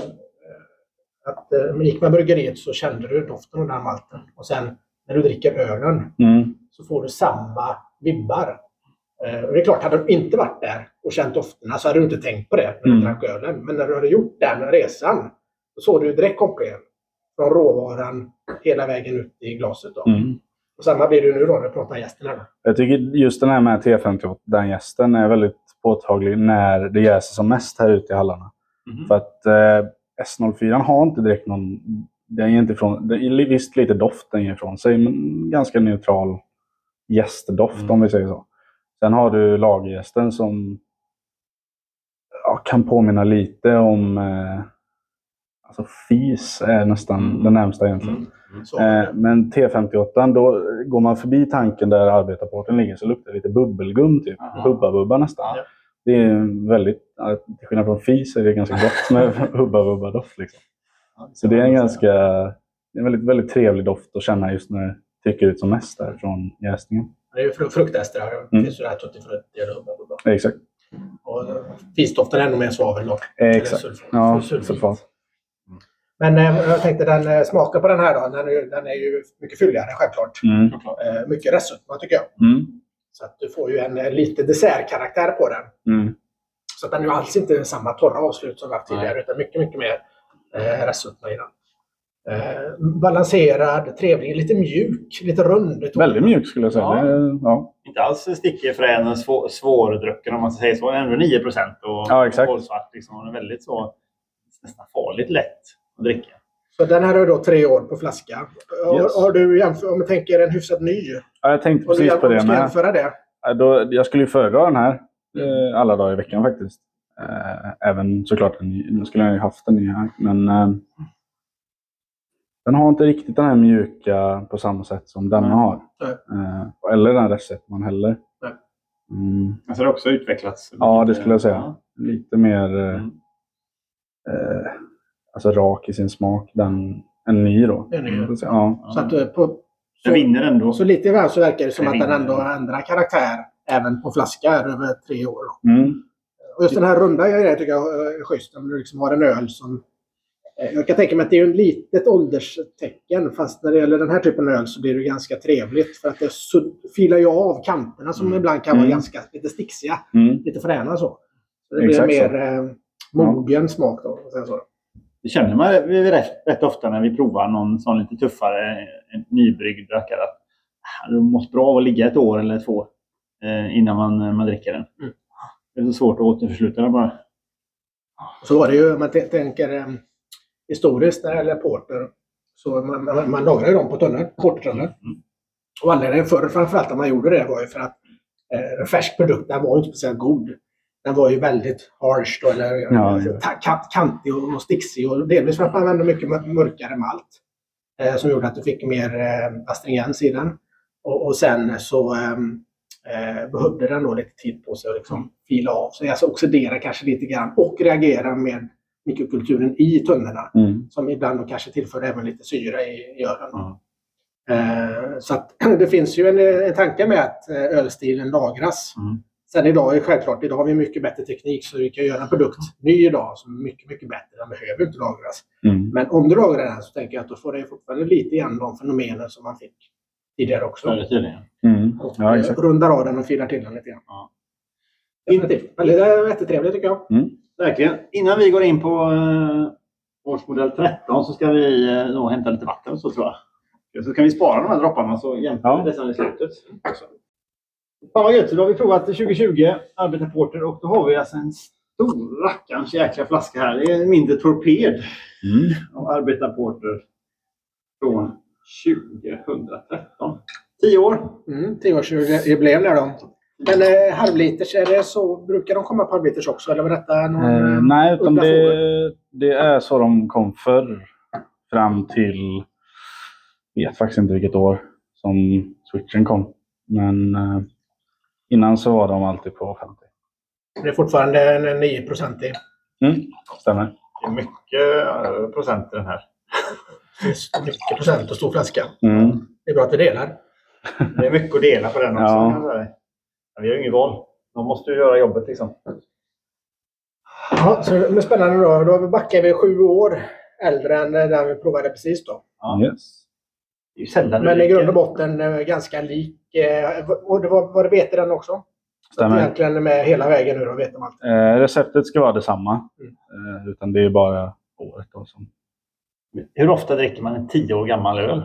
B: Att eh, man gick med bryggeriet så kände du doften av den här malten. Och sen när du dricker ölen
C: Mm.
B: så får du samma vibbar. Och det är klart, hade du inte varit där och känt dofterna så hade du inte tänkt på det när du
C: Mm.
B: drack ölen. Men när du hade gjort den resan så såg du direkt kopplingen från råvaran hela vägen ut i glaset. Då.
C: Mm.
B: Och samma blir det nu då när vi pratar gästen. Här.
C: Jag tycker just den här med T58, den gästen, är väldigt påtaglig när det jäser som mest här ute i hallarna.
A: Mhm.
C: För att eh, S04 har inte direkt någon... Den ger inte ifrån, den visst lite doft den ger ifrån sig, men ganska neutral gästdoft
A: Mm.
C: om vi säger så. Sen har du lagergästen som ja, kan påminna lite om... Eh, alltså fis är nästan
A: Mm.
C: det närmsta egentligen.
A: Mm. Mm.
C: Eh, men T58, då går man förbi tanken där arbetarporten ligger så luktar det lite bubbelgum, typ. Hubba-bubba nästan.
A: Ja.
C: Det är väldigt, till skillnad från fis är det ganska gott med hubba-bubba-doft. Liksom.
A: Ja,
C: Så det är en ganska, en väldigt, väldigt trevlig doft att känna just när det trycker ut som mest där från jäsningen.
B: det är ju fru- fruktester. här. Det
C: Mm.
B: finns ju det här tutti frutti eller hubba bubba.
C: Eh, Exakt.
B: Och fisdoften är ännu mer svavel då.
C: Eh, exakt.
B: sulfat.
C: Ja, sulfat.
B: Men eh, jag tänkte den eh, smaken på den här då, den är, ju- den är ju mycket fylligare självklart.
C: Mm.
B: Eh, mycket restsötma tycker jag.
C: Mm.
B: Så att du får ju en eh, lite dessertkaraktär på den.
C: Mm.
B: Så att den är ju alls inte samma torra avslut som vi haft
A: Nej.
B: tidigare utan mycket, mycket mer eh, restsötma i den. Eh, balanserad, trevlig, lite mjuk, lite rund.
C: Väldigt mjuk skulle jag säga.
A: Ja.
C: Det, ja.
A: Inte alls stickig, frän och svår, svårdrucken om man säga så. Ändå 9 procent och
C: Ja, exakt.
A: kolsvart. Liksom. Och väldigt så nästan farligt lätt att dricka.
B: Så den här har då tre år på flaska. Har,
A: Yes.
B: har du jämför, om du tänker en hyfsat ny,
C: Ja, jag tänkte
B: och du
C: precis på
B: om du
C: det
B: ska jämföra det.
C: Ja, Då, jag skulle ju föredra den här eh, alla dagar i veckan faktiskt. Eh, även såklart, nu skulle jag ju haft den nya. Men eh, den har inte riktigt den här mjuka på samma sätt som denna
A: Nej.
C: har. Eller den receptman heller.
B: Nej.
C: Mm,
A: Alltså det har också utvecklats.
C: Ja, det skulle jag säga.
A: Ja.
C: lite mer eh,
A: Mm.
C: eh, alltså rak i sin smak. Den, en ny då.
B: En ny.
C: Ja.
B: Så, att, eh, på,
A: Den vinner ändå.
B: så lite grann så verkar det som
A: Den
B: att den ändå ändrar karaktär även på flaska här över tre år. Då.
C: Mm.
B: Och just den här runda grejen tycker jag är schysst. När du liksom har en öl som... eh, Jag kan tänka mig att det är ett litet ålderstecken. Fast när det gäller den här typen av öl så blir det ganska trevligt. För att det så filar ju av kanterna som
A: Mm.
B: ibland kan vara
C: Mm.
B: ganska lite stixiga.
C: Mm.
B: Lite fräna så. så det blir
C: Exakt så.
B: mer eh, mogen smak då. och Sen så.
A: Det känner man rätt, rätt ofta när vi provar någon sån lite tuffare en nybryggd rackare. att, ah, Det måste bra att ligga ett år eller två eh, innan man, man dricker den.
B: Mm.
A: Det är så svårt att återförsluta den bara.
B: Så var det ju om man tänker eh, historiskt när det gäller porter. Så man, man, man lagrar ju dem på tunnor, portertunnor.
A: Mm.
B: Och anledningen förr framförallt att man gjorde det var ju för att eh, en färsk produkt den var ju inte speciellt god. Den var ju väldigt harsh då, eller
C: Ja, ja.
B: ta- kant, kantig och, och sticksig. Och delvis för att man använde mycket mör- mörkare malt. Eh, som gjorde att du fick mer eh, astringens i den. Och, och sen så ehm, eh, behövde den då lite tid på sig att liksom fila av sig. Alltså oxidera kanske lite grann och reagera med mikrokulturen i tunnorna.
C: Mm.
B: Som ibland kanske tillför även lite syra i, i ölen.
A: Ja.
B: Eh, så att det finns ju en, en tanke med att eh, ölstilen lagras.
A: Mm.
B: Sen idag är självklart, idag har vi mycket bättre teknik så vi kan göra en produkt ny idag som är mycket, mycket bättre. Den behöver inte lagras.
C: Mm.
B: Men om du lagrar den så tänker jag att då får det fortfarande lite igen de fenomenen som man fick tidigare också.
A: Förr i tiden.
C: Mm.
B: Och
C: Ja,
B: eh,
C: exakt.
B: rundar av den och filar till den lite grann.
A: Ja.
B: Definitivt. Men det är jättetrevligt tycker jag.
A: Verkligen. Innan vi går in på uh, årsmodell 13 så ska vi uh, nog hämta lite vatten och så tror jag. Så kan vi spara de här dropparna så jämför
C: Ja.
A: vi det sen i slutet. Så. Fan vad gött! Då har vi provat 2020 Arbetar Porter och då har vi alltså en stor rackarns jäkla flaska här. Det är en mindre torped
C: Mm.
A: av Arbetar Porter från 2013. 10 år.
B: Mm, Tioårsjubileum där då. Men eh, halvliters, är det så, brukar de komma på halvliters också? Eller var detta någon...
C: Eh,
B: eh,
C: nej, utan det, det är så de kom förr. Fram till, jag vet faktiskt inte vilket år som switchen kom. Men eh, innan så var de alltid på 50.
B: Det är fortfarande en 9 procentig.
C: Mm, stämmer.
A: Det är mycket eh, procent i den här.
B: Mycket procent och stor flaska.
C: Mm.
B: Det är bra att vi delar.
A: Det är mycket att dela på den också.
C: Ja.
A: Men vi har ju ingen val. De måste ju göra jobbet liksom.
B: Ja, så det är spännande då. Då backar vi sju år äldre än den vi provade precis då.
A: Ja.
C: Yes.
A: Det är sällan
B: Men
A: det
B: i grund och botten eh, ganska lik. eh, Och det var, var det vete den också?
C: Stämmer.
B: Egentligen med hela vägen nu då, vet man.
C: Eh, receptet ska vara detsamma.
B: Mm.
C: Eh, utan det är bara året då som...
A: Hur ofta dricker man en tio år gammal öl?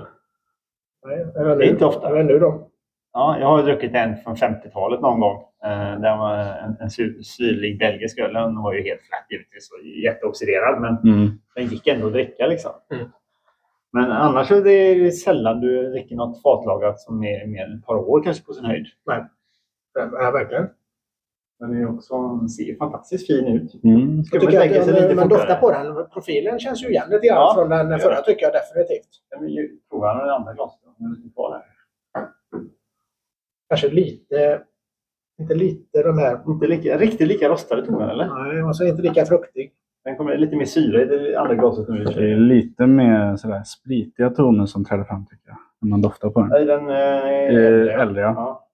B: Nej,
A: Det är inte ofta.
B: Men nu då?
A: Ja, jag har druckit en från 50-talet någon gång. Eh, den var en, en sy- syrlig belgisk öl. Den var ju helt flat givetvis och jätteoxiderad. Men
C: Mm.
A: den gick ändå att dricka liksom.
B: Mm.
A: Men annars är det sällan du dricker något fatlagrat som är mer än ett par år kanske på sin höjd.
B: Ja, verkligen.
A: Den är också, ser fantastiskt fin ut.
C: Mm.
A: Ska
B: Jag tycker
A: lägga sig lite
B: man doftar på den, profilen känns ju igen lite grann
A: Ja,
B: från den
A: det
B: förra tycker jag definitivt.
A: Jag vill ju prova den andra kvar här.
B: Kanske lite, inte lite de här,
A: Inte lika, riktigt lika rostade toner eller?
B: nej, alltså inte lika fruktig.
A: Den kommer lite mer syra i det andra glaset nu.
C: Det är lite mer sådär spritiga toner som träder fram tycker jag. När man doftar på den.
A: I den eh,
C: Eh, äldre ja.
A: Ja.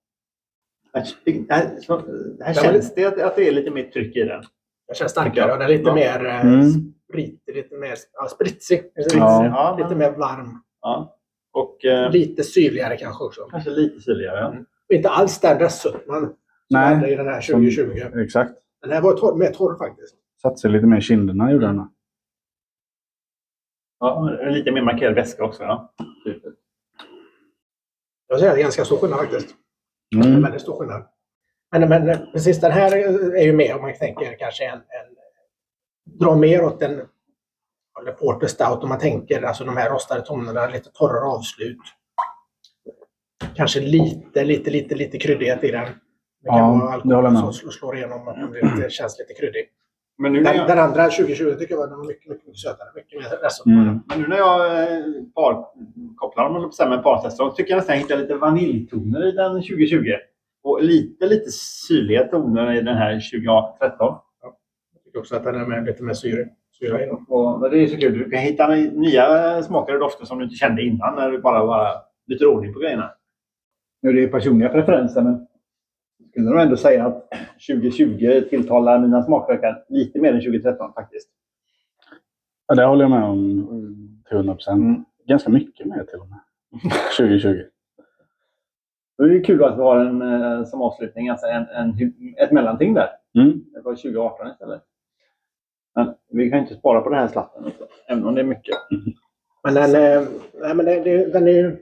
A: Här, så- känns det att, att det är lite mer tryck i den.
B: Den känns starkare och den är lite
A: Ja.
B: mer eh,
C: Mm.
B: spritig, lite mer ja, spritsig.
C: Ja.
A: Ja,
B: Lite
A: men-
B: mer varm.
A: Ja. Och eh,
B: Lite syrligare kanske också.
A: kanske lite syrligare. Ja.
B: Inte alls den röstsötman som
C: Nej.
B: hade i den här 2020.
C: Exakt.
B: Den här var torr, mer torr faktiskt.
C: Satte sig lite mer i kinderna gjorde den.
A: Ja, lite mer markerad väska också. Ja.
B: Jag säger att det är ganska stor skillnad faktiskt.
C: Mm.
B: Väldigt stor skillnad. Men, men precis den här är ju mer om man tänker kanske en, en drar mer åt en eller Porter Stout om man tänker alltså de här rostade tonerna, lite torrare avslut. Kanske lite, lite, lite, lite kryddighet i den. Det kan
C: Ja,
B: vara
C: det
B: alkohol
C: jag
B: som
C: om.
B: slår, igenom blir lite, känns lite kryddig.
A: Men nu
B: Den,
A: jag,
B: den andra 2020 tycker jag var den var mycket, mycket, mycket sötare. Mycket mer restsötare.
C: Mm.
A: men nu när jag eh, parkopplar dem, eller på med partester, tycker jag nästan jag hittar lite vaniljtoner i den 2020. Och lite, lite syrliga toner i den här 2013.
B: Jag tycker också att den är med lite mer syre.
A: Och men det är så kul. Du kan hitta nya smaker och dofter som du inte kände innan när du bara var lite ordning på grejerna. Nu är det personliga preferenser, men skulle nog ändå säga att 2020 tilltalar mina smaklökar lite mer än 2013 faktiskt.
C: Ja, det håller jag med om till 100 procent.
A: Mm.
C: Ganska mycket mer till och med. 2020.
A: Då är det kul att vi har en eh, som avslutning, alltså en, en, ett mellanting där.
C: Mm.
A: Det var 2018 istället. Men vi kan inte spara på den här slatten, också, även om det är mycket.
B: Men den, eh, nej, men det, det, den är ju...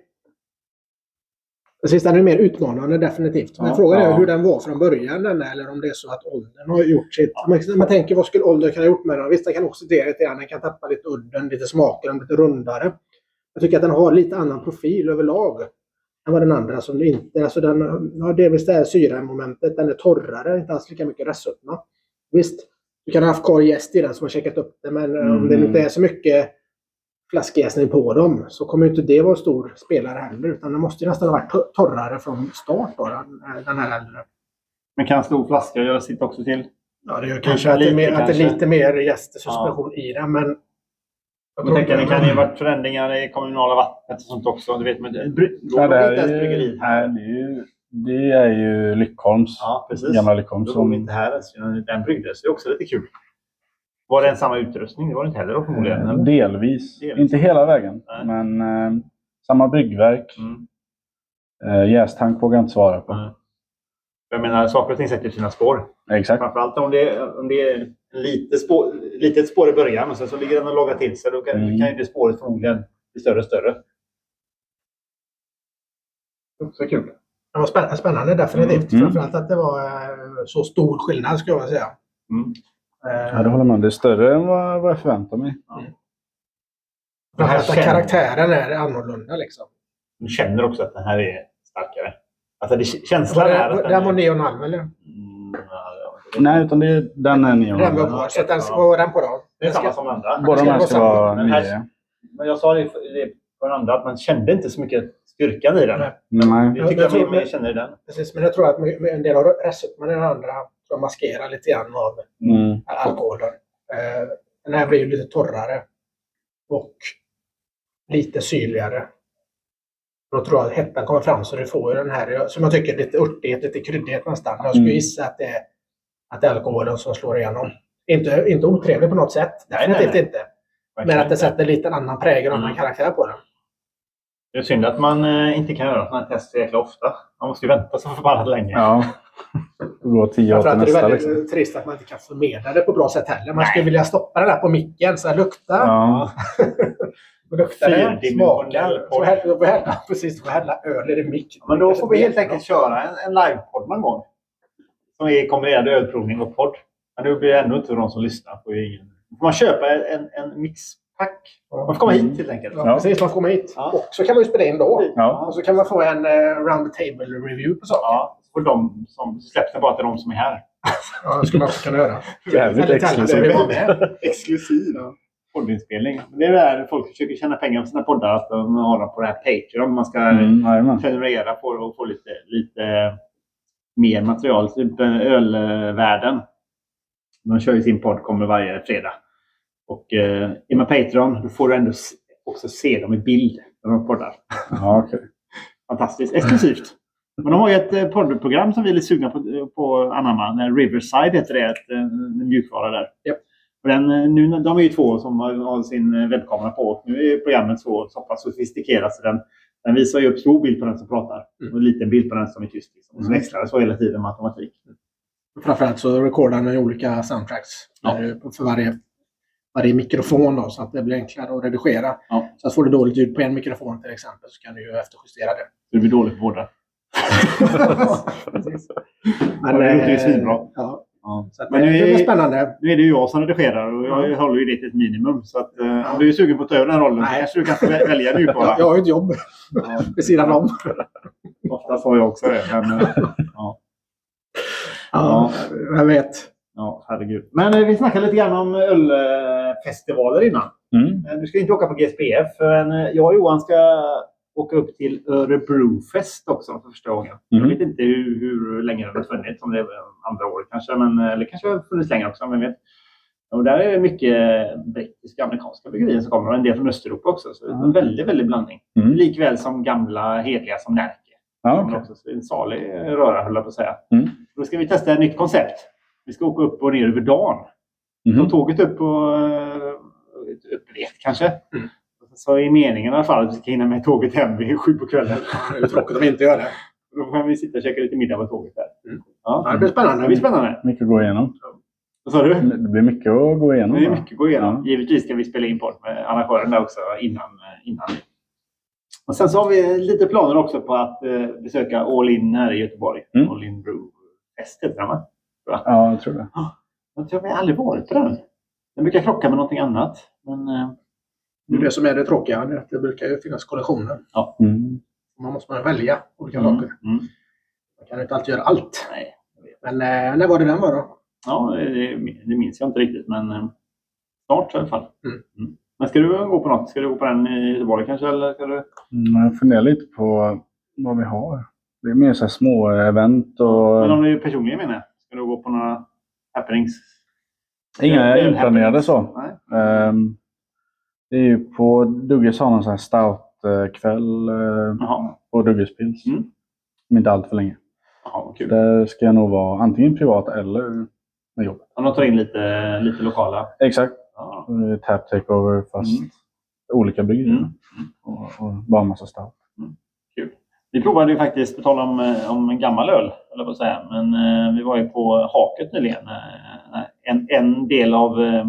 B: Precis, den är mer utmanande definitivt. Men
A: Ja,
B: frågan är
C: ja.
B: hur den var från början den eller om det är så att åldern har gjort sitt. Man, man tänker vad skulle åldern kunna ha gjort med den? Visst, den kan oxidera lite grann. Den kan tappa lite udden, lite smaken, lite rundare. Jag tycker att den har lite annan profil överlag än vad den andra som inte... Alltså den har delvis det här syramomentet. Den är torrare, inte alls lika mycket restsötma. Visst, du kan ha haft kvar jäst i den som har checkat upp det, men eh, om det
C: Mm.
B: inte är så mycket flaskjäsning på dem så kommer ju inte det vara en stor spelare heller. Utan det måste ju nästan ha varit to- torrare från start då, den, här äldre.
A: Men kan en stor flaska göra sitt också till?
B: Ja, det gör kanske att det är, mer,
A: lite
B: att det är
A: kanske.
B: lite mer jästesuspension i den, men... Jag
A: tänker, det kan ju ha varit förändringar i kommunala vattnet och sånt också. Du vet, men det, bry,
C: Ja, det,
A: inte ens bryggeriet
C: ju,
A: här.
C: det, är ju, det är ju Lyckholms.
A: Ja, precis.
C: Gamla Lyckholms.
A: Då
C: Som,
A: inte här ens. Den bryggdes. Det är också lite kul. Var det en samma utrustning? Det var det inte heller då förmodligen.
C: eh, delvis.
A: Delvis.
C: Inte hela vägen.
A: Nej.
C: Men eh, samma bryggverk.
A: Mm.
C: Eh, jästank vågar jag inte svara på.
A: Mm. Jag menar, saker och ting sätter sina spår.
C: Exakt.
A: Framförallt om det, om det är lite spår, litet spår i början och sen så ligger den och loggar till sig. Då kan,
C: Mm.
A: kan ju det spåret förmodligen bli större och större. Också kul.
B: Det var spä- spännande definitivt.
C: Mm.
B: Framförallt att det var eh, så stor skillnad skulle jag vilja säga.
A: Mm.
B: Eh,
C: Ja, det håller jag med. Det är större än vad, vad jag förväntar mig.
B: Framförallt att
A: känner-
B: karaktären är annorlunda liksom.
A: Du känner också att den här är starkare. Alltså det, känslan är att
B: det,
A: den
B: den var
A: är...
B: 9,5 eller?
A: Mm, ja,
C: Nej, utan det, den är nio.
B: Den var kvar. Så att den,
A: Ja.
B: var den på då?
A: Det är
B: Den
A: samma
B: ska-
A: som andra.
C: Båda de här
B: ska
C: ska
B: vara.
A: Men här-
C: nio.
A: Men jag sa det det på den andra att man kände inte så mycket styrkan i den.
B: Nej.
C: Nej.
A: Det tycker
B: Jag
A: jag, man mer känner i den.
B: Precis, men jag tror att med med en del av restsötman i den andra jag maskerar lite grann av
C: Mm.
B: alkoholen. Eh, Den här blir ju lite torrare och lite syrligare. Då tror jag att hettan kommer fram så du får ju den här, som jag tycker, lite örtighet, lite kryddighet nästan. Jag skulle
C: Mm.
B: gissa att det, är, att det är alkoholen som slår igenom. Inte, inte otrevlig på något sätt,
A: Nej,
B: definitivt
A: nej, nej.
B: inte. Men att det sätter lite annan prägel och annan
A: Mm.
B: karaktär på den.
A: Det är synd att man eh, inte kan göra sådana här test så jäkla ofta. Man måste ju vänta så förbannat länge.
C: Ja. Det år till
B: Framförallt är det
C: nästa.
B: väldigt
C: Liksom.
B: trist att man inte kan förmedla det på bra sätt heller. Man
A: Nej.
B: skulle vilja stoppa den där på micken så här lukta.
C: Ja.
B: Luktar det,
A: Fyrdimensionell
B: smakar.
A: podd.
B: Så hälla, så hälla, precis, så hälla öl i det mick.
A: Men då får vi helt enkelt köra en, en livepodd någon gång. Som är kombinerad ölprovning och podd. Men nu blir det ändå inte de som lyssnar. Får ju ingen... Då får man köpa en, en mixpack. Man får komma hit helt enkelt.
B: Ja,
C: Ja.
B: precis. Man får komma hit.
A: Ja.
B: Och så kan man ju spela in då.
C: Ja.
B: Och så kan man få en eh, round table review på saker.
A: Får de som släpps det bara till de som är här.
B: Ja, det skulle man också kunna göra.
C: Jävligt exklusivt.
A: Exklusiv poddinspelning. Men Det är där folk försöker tjäna pengar på sina poddar. Att de har dem på det här Patreon. Man ska
C: Mm,
A: prenumerera på och få lite, lite mer material. Typ eh, ölvärlden. De kör ju sin podd, kommer varje fredag. Och eh, är man Patreon då får du ändå också se dem i bild när de poddar.
C: Ja, okej.
A: Fantastiskt. Exklusivt. Men de har ju ett eh, poddprogram som vi är lite sugna på, på att anamma. Eh, Riverside heter det. Ett, eh, en mjukvara där.
B: Japp.
A: Och den, eh, nu, de är ju två som har, har sin eh, webbkamera på. Nu är programmet så, så pass sofistikerat så den, den visar ju upp stor bild på den som pratar
B: Mm.
A: och en liten bild på den som är tyst. Liksom. Och så
C: Mm.
A: växlar det så hela tiden med automatik.
B: Framförallt så recordar man olika soundtracks
A: Ja.
B: för varje, varje mikrofon då, så att det blir enklare att redigera.
A: Ja.
B: Så att får du dåligt ljud på en mikrofon till exempel så kan du ju efterjustera det.
A: Det blir dåligt på båda. Ja, det låter ju
B: eh,
A: svinbra.
B: Ja,
A: Ja.
B: så
A: Men
B: det,
A: nu
B: det
A: är-
B: blir spännande.
A: Nu är det ju jag som redigerar och jag
B: Ja.
A: håller ju det till ett minimum. Så att, eh, om du är sugen på att ta över den rollen
B: Nej.
A: kanske du kan få vä- välja nu
B: Jag,
A: bara.
B: jag har ju ett jobb
A: Ja.
B: vid sidan om.
A: Oftast har jag också det. Men, eh,
B: Ja, jag vet.
A: ja, herregud. Men eh, vi snackade lite grann om ölfestivaler innan.
C: Mm.
A: Du ska inte åka på GSPF. Men jag och Johan ska åka upp till Örebrofest också för första gången. Jag
C: Mhm.
A: vet inte hur, hur länge den har funnits. Om det är andra året kanske. Men, eh, eller kanske har funnits längre också. Men vet. Och där är det mycket brittiska och amerikanska bryggerier som kommer. Och en del från Östeuropa också. Så det är en
C: Mm.
A: väldigt, väldigt blandning.
C: Mm.
A: Likväl som gamla hedliga som Närke.
C: Ja,
A: också, så det är en salig röra höll jag på att säga.
C: Mm.
A: Då ska vi testa ett nytt koncept. Vi ska åka upp och ner över dagen. Ta tåget upp på eh, upp ett kanske.
B: Mm.
A: Så är meningen i alla fall att vi ska hinna med tåget hem vid sju på kvällen.
B: Det är tråkigt om vi inte gör det.
A: Då kan vi sitta och käka lite middag på tåget där.
B: Mm.
A: Ja.
B: Det blir
A: Det
B: spännande.
A: blir spännande.
C: Mycket att gå igenom.
A: Vad sa du?
C: Det blir mycket att gå igenom.
A: Det är mycket att gå igenom.
C: Ja.
A: Givetvis ska vi spela in podd med arrangören där också innan. innan. Och sen så har vi lite planer också på att eh, besöka All In här i Göteborg.
C: Mm.
A: All In Brew Fest heter den va?
C: Ja, jag tror det.
A: Jag tror vi har aldrig varit på den. Den brukar krocka med någonting annat. Men, eh,
B: Det är det som är det tråkiga. det är att Det brukar ju finnas kollektioner.
C: Mm.
B: Man måste man välja olika
A: mm,
B: saker.
A: mm.
B: Man kan inte alltid göra allt.
A: Nej.
B: Men eh, när var det den var då?
A: Ja, det, det minns jag inte riktigt, men eh, snart i alla fall.
B: Mm.
A: Men ska du gå på något? Ska du gå på den i Göteborg kanske? Eller ska du...
C: Mm, Jag funderar lite på vad vi har. Det är mer så här små event och
A: Men om du personligen menar, ska du gå på några happenings?
C: inga inplanerade så.
A: Nej.
C: Det är ju på Dugges har någon sån här stout-kväll eh,
A: Jaha,
C: på Dugges Pils.
A: Mm.
C: Om inte allt för länge.
A: Jaha kul.
C: Där ska jag nog vara antingen privat eller med jobbet.
A: Om de tar in lite, lite lokala.
C: Exakt.
A: Ja.
C: Tap takeover fast
A: Mm.
C: olika bryggerier.
A: Mm.
C: Och, och bara en massa stout.
A: Vi provade ju faktiskt, på tal om, eh, om en gammal öl, eller på att säga. Men eh, vi var ju på Haket nyligen. Eh, en, en del av eh,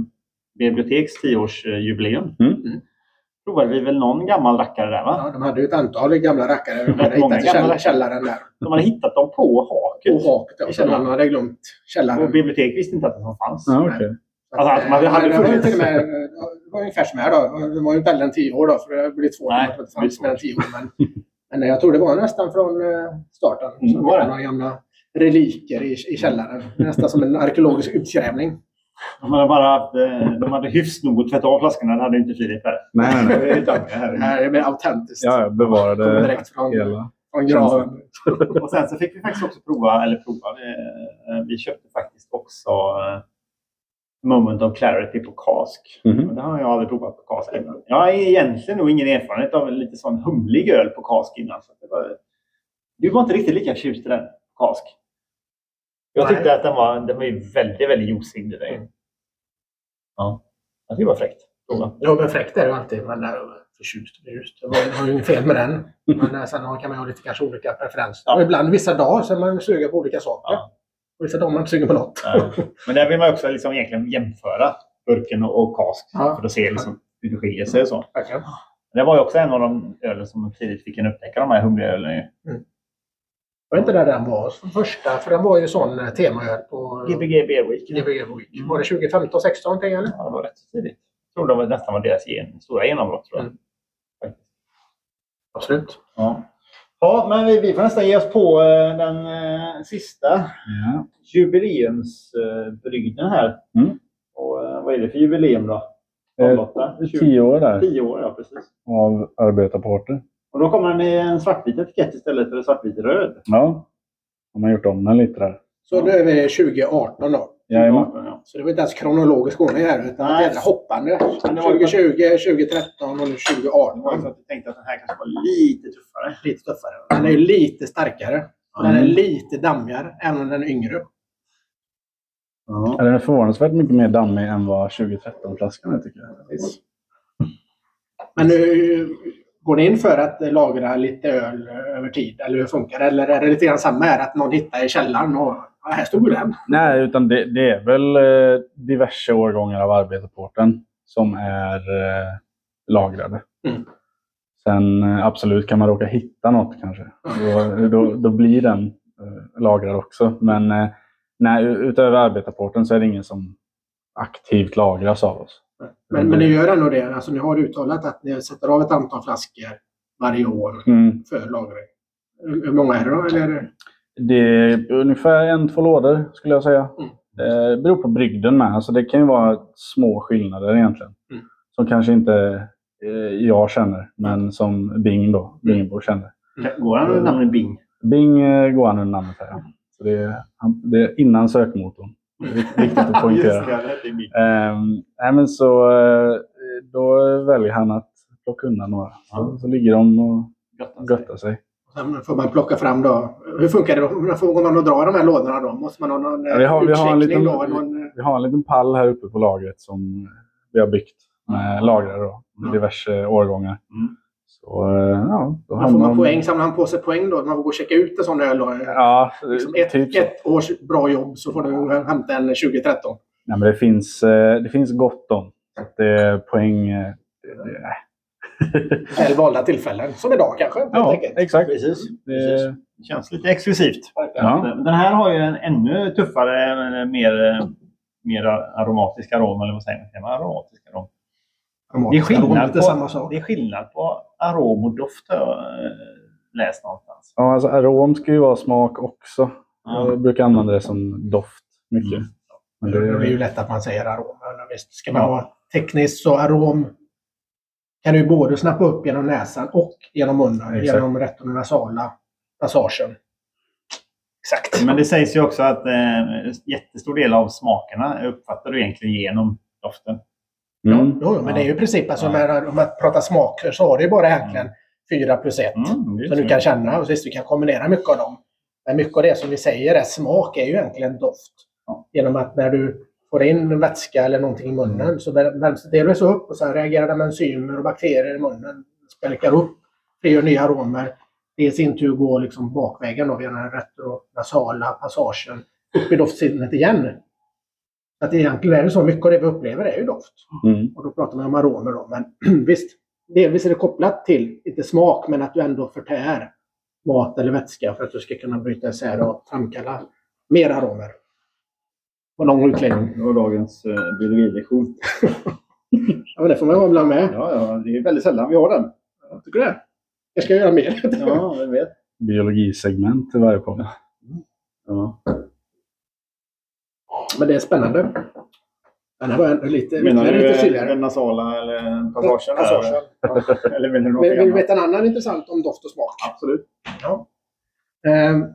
A: biblioteks tioårsjubileum.
C: Mm.
A: Provade vi väl någon gammal rackare där va?
B: Ja, de hade ju ett antal gamla rackare. De hade
A: många
B: hittat i
A: gamla
B: käll- källaren där.
A: De hade hittat dem på Haket.
B: På haket. Ja. Så man hade glömt
A: Och
B: källaren.
A: bibliotek visste inte att de fanns.
C: Ja, okej.
A: Alltså, att man hade
B: det var ju
A: funnits.
B: till och med, det var ungefär som här då. Det var ju inte äldre än tio år då, för det har blivit svårt
A: Nej,
B: att det fanns mer än tio år. Men, men jag tror det var nästan från eh, starten.
A: Mm,
B: Så
A: var det?
B: några gamla reliker i, i källaren. Nästan som en arkeologisk utgrävning.
A: De hade bara haft, eh, de hade hyfs nog att tvätta av flaskorna. Det hade inte Filip här.
C: Nej, nej, nej.
A: Det är Dagge här.
B: Det här är mer autentiskt.
C: Ja, jag
B: Kommer
C: bevarade
B: direkt från,
C: hela.
B: från graven.
A: Och sen så fick vi faktiskt också prova, eller prova, eh, vi köpte faktiskt också eh, Moment of Clarity på Cask. Och Det har jag aldrig provat på Cask innan. Jag har egentligen nog ingen erfarenhet av lite sån humlig öl på Cask innan. Så det var, du var inte riktigt lika tjust i den Cask. Jag
B: Nej.
A: tyckte att den var, den var ju väldigt, väldigt. Det där.
B: Mm.
A: Ja, jag tyckte det var fräckt. Prova.
B: Ja, men fräckt är det ju alltid. Men äh, förtjust och förtjust. Det var, ju inget fel med den. Men äh, sen kan man ha lite kanske olika preferenser.
A: Ja.
B: Och ibland vissa dagar så är man sugen på olika saker.
A: Ja.
B: Och vissa dagar man inte sugen på något.
A: Nej. Men där vill man också liksom egentligen jämföra burken och, och Cask.
B: Ja.
A: För att se liksom hur det skiljer sig och så. Det var ju också en av de ölen som tidigt fick en upptäcka, de här hungriga ölen.
B: Var inte där den var första? För den var ju sån eh, temaöl på
A: Gbg Beer Week.
B: Gbg Week.
A: Mm.
B: Var det 2015, 16 någonting eller?
A: Ja, det var rätt tidigt. Jag tror det var nästan var deras gen, stora genombrott. Tror jag.
B: Mm. Absolut.
A: Ja. ja, men vi, vi får nästan ge oss på eh, den eh, sista
C: Ja.
A: jubileumsbrygden här.
C: Mm.
A: Och, eh, vad är det för jubileum då?
C: Eh,
A: 08? 20
C: Tio år där
A: Tio år, ja precis.
C: av arbetarporter.
A: Och då kommer den i en svartvit etikett istället för en svartvit röd.
C: Ja, de har gjort om den lite där.
B: Så nu är vi 2018 då.
C: Jajamän.
A: Ja.
B: Så det var inte ens kronologisk ordning här utan
A: Nej.
B: det är hoppande.
A: Men det var ju-
B: 2020, 2013 och nu
A: Det var
B: 2018.
A: att jag tänkte att den här kanske var lite tuffare.
B: Lite tuffare. Den är ju lite starkare. Och Den är lite dammigare, även om den är yngre.
A: Ja.
C: Ja, Den är förvånansvärt mycket mer dammig än vad 2013-flaskan är tycker jag.
B: Men nu går ni in för att lagra lite öl över tid, eller hur funkar det? Eller är det lite grann samma här, att någon hittar i källaren och ja, här stod den.
C: Nej, utan det, det är väl eh, diverse årgångar av arbetarporten som är eh, lagrade.
B: Mm.
C: Sen eh, absolut kan man råka hitta något kanske. Då, då, då blir den eh, lagrad också. Men eh, nej, utöver arbetarporten så är det ingen som aktivt lagras av oss.
B: Men, men ni gör ändå det. Alltså, ni har uttalat att ni sätter av ett antal flaskor varje år
C: Mm.
B: för lagring. Hur många är det då? Eller det...
C: Är ungefär en, två lådor skulle jag säga.
B: Mm.
C: Det beror på brygden med. Alltså det kan ju vara små skillnader egentligen.
B: Mm.
C: Som kanske inte eh, jag känner, men som Bing då, Bingbo känner.
A: Går han under namnet Bing?
C: Bing eh, går han under namnet här. Så det, är, det är innan sökmotorn. Det är vik- viktigt att poängtera.
A: Det, det.
C: Ehm, nej, men så, eh, då väljer han att plocka undan några. Så,
A: Ja.
C: så ligger de och
A: Göttar sig.
B: Sen får man plocka fram då. Hur funkar det? då? Hur får man att dra de här lådorna då? Måste man ha någon
C: Ja, vi har- vi har en liten-
B: då? Någon,
C: Vi har en liten pall här uppe på lagret som vi har byggt med lagrare då, med
A: Ja.
C: diverse årgångar.
A: Mm.
C: Så eh, ja, då
B: då får man poäng, samlar man på sig poäng då? Man får gå och checka ut en sån öl?
C: Ja,
B: Liksom ett,
C: typ
B: ett års bra jobb så får du hämta en 2013.
C: Nej, men det, finns, eh, det finns gott om. Att det är poäng... eh.
B: Väl valda tillfällen. Som idag kanske.
C: ja, exakt.
A: Precis.
C: Det,
A: Det känns lite exklusivt.
C: ja.
A: Den här har ju en ännu tuffare, eh, mer, eh, mer aromatisk arom. Eller vad säger man? Säger man Aromatisk arom. Det är, skillnad
B: Lite samma
A: på,
B: sak.
A: det är skillnad på arom och doft har jag eh, läst någonstans.
C: ja, alltså arom ska ju vara smak också.
A: Ja.
C: Jag brukar använda det som doft mycket.
A: Mm.
C: Men
B: Det är ju lätt att man säger arom. Men Visst, ska man
A: Ja.
B: vara tekniskt så arom kan du både snappa upp genom näsan och genom munnen.
C: Exakt.
B: Genom retonasala passagen. Exakt.
A: Men det sägs ju också att eh, jättestor del av smakerna uppfattar du egentligen genom doften.
C: Mm.
B: Jo, jo, men det är ju i princip, alltså, om man pratar smaker så har det ju bara egentligen 4 plus 1
A: Mm,
B: som
A: så.
B: du kan känna. Och visst, du kan kombinera mycket av dem. Men mycket av det som vi säger är smak är ju egentligen doft. Genom att när du får in vätska eller någonting i munnen så vär- värms det delvis upp och sen reagerar det med enzymer och bakterier i munnen. Spälkar upp, frigör nya aromer. Det i sin tur går liksom bakvägen då, via den retronasala passagen upp i doftsinnet igen. Att egentligen är det så mycket av det vi upplever är ju doft.
C: Mm.
B: Och då pratar man om aromer då. Men visst, delvis är det kopplat till, inte smak, men att du ändå förtär mat eller vätska för att du ska kunna bryta isär och framkalla mer aromer. Och lång utläggning.
A: Det var dagens eh, biologilektion.
B: Ja, men det får man vara ibland med.
A: Ja, ja, det är väldigt sällan vi har den.
B: Jag tycker det. Jag ska göra mer.
A: Ja, jag vet.
C: Biologisegment i varje podd.
A: Ja.
B: Men det är spännande. Den här var lite,
A: Menar
B: den är
A: du
B: lite
A: eh,
B: syrligare.
A: den nasala eller passagen?
B: Passagen.
A: Eller, eller vill du något
B: Vill vill du veta en annan intressant om doft och smak?
A: Absolut.
B: Ehm,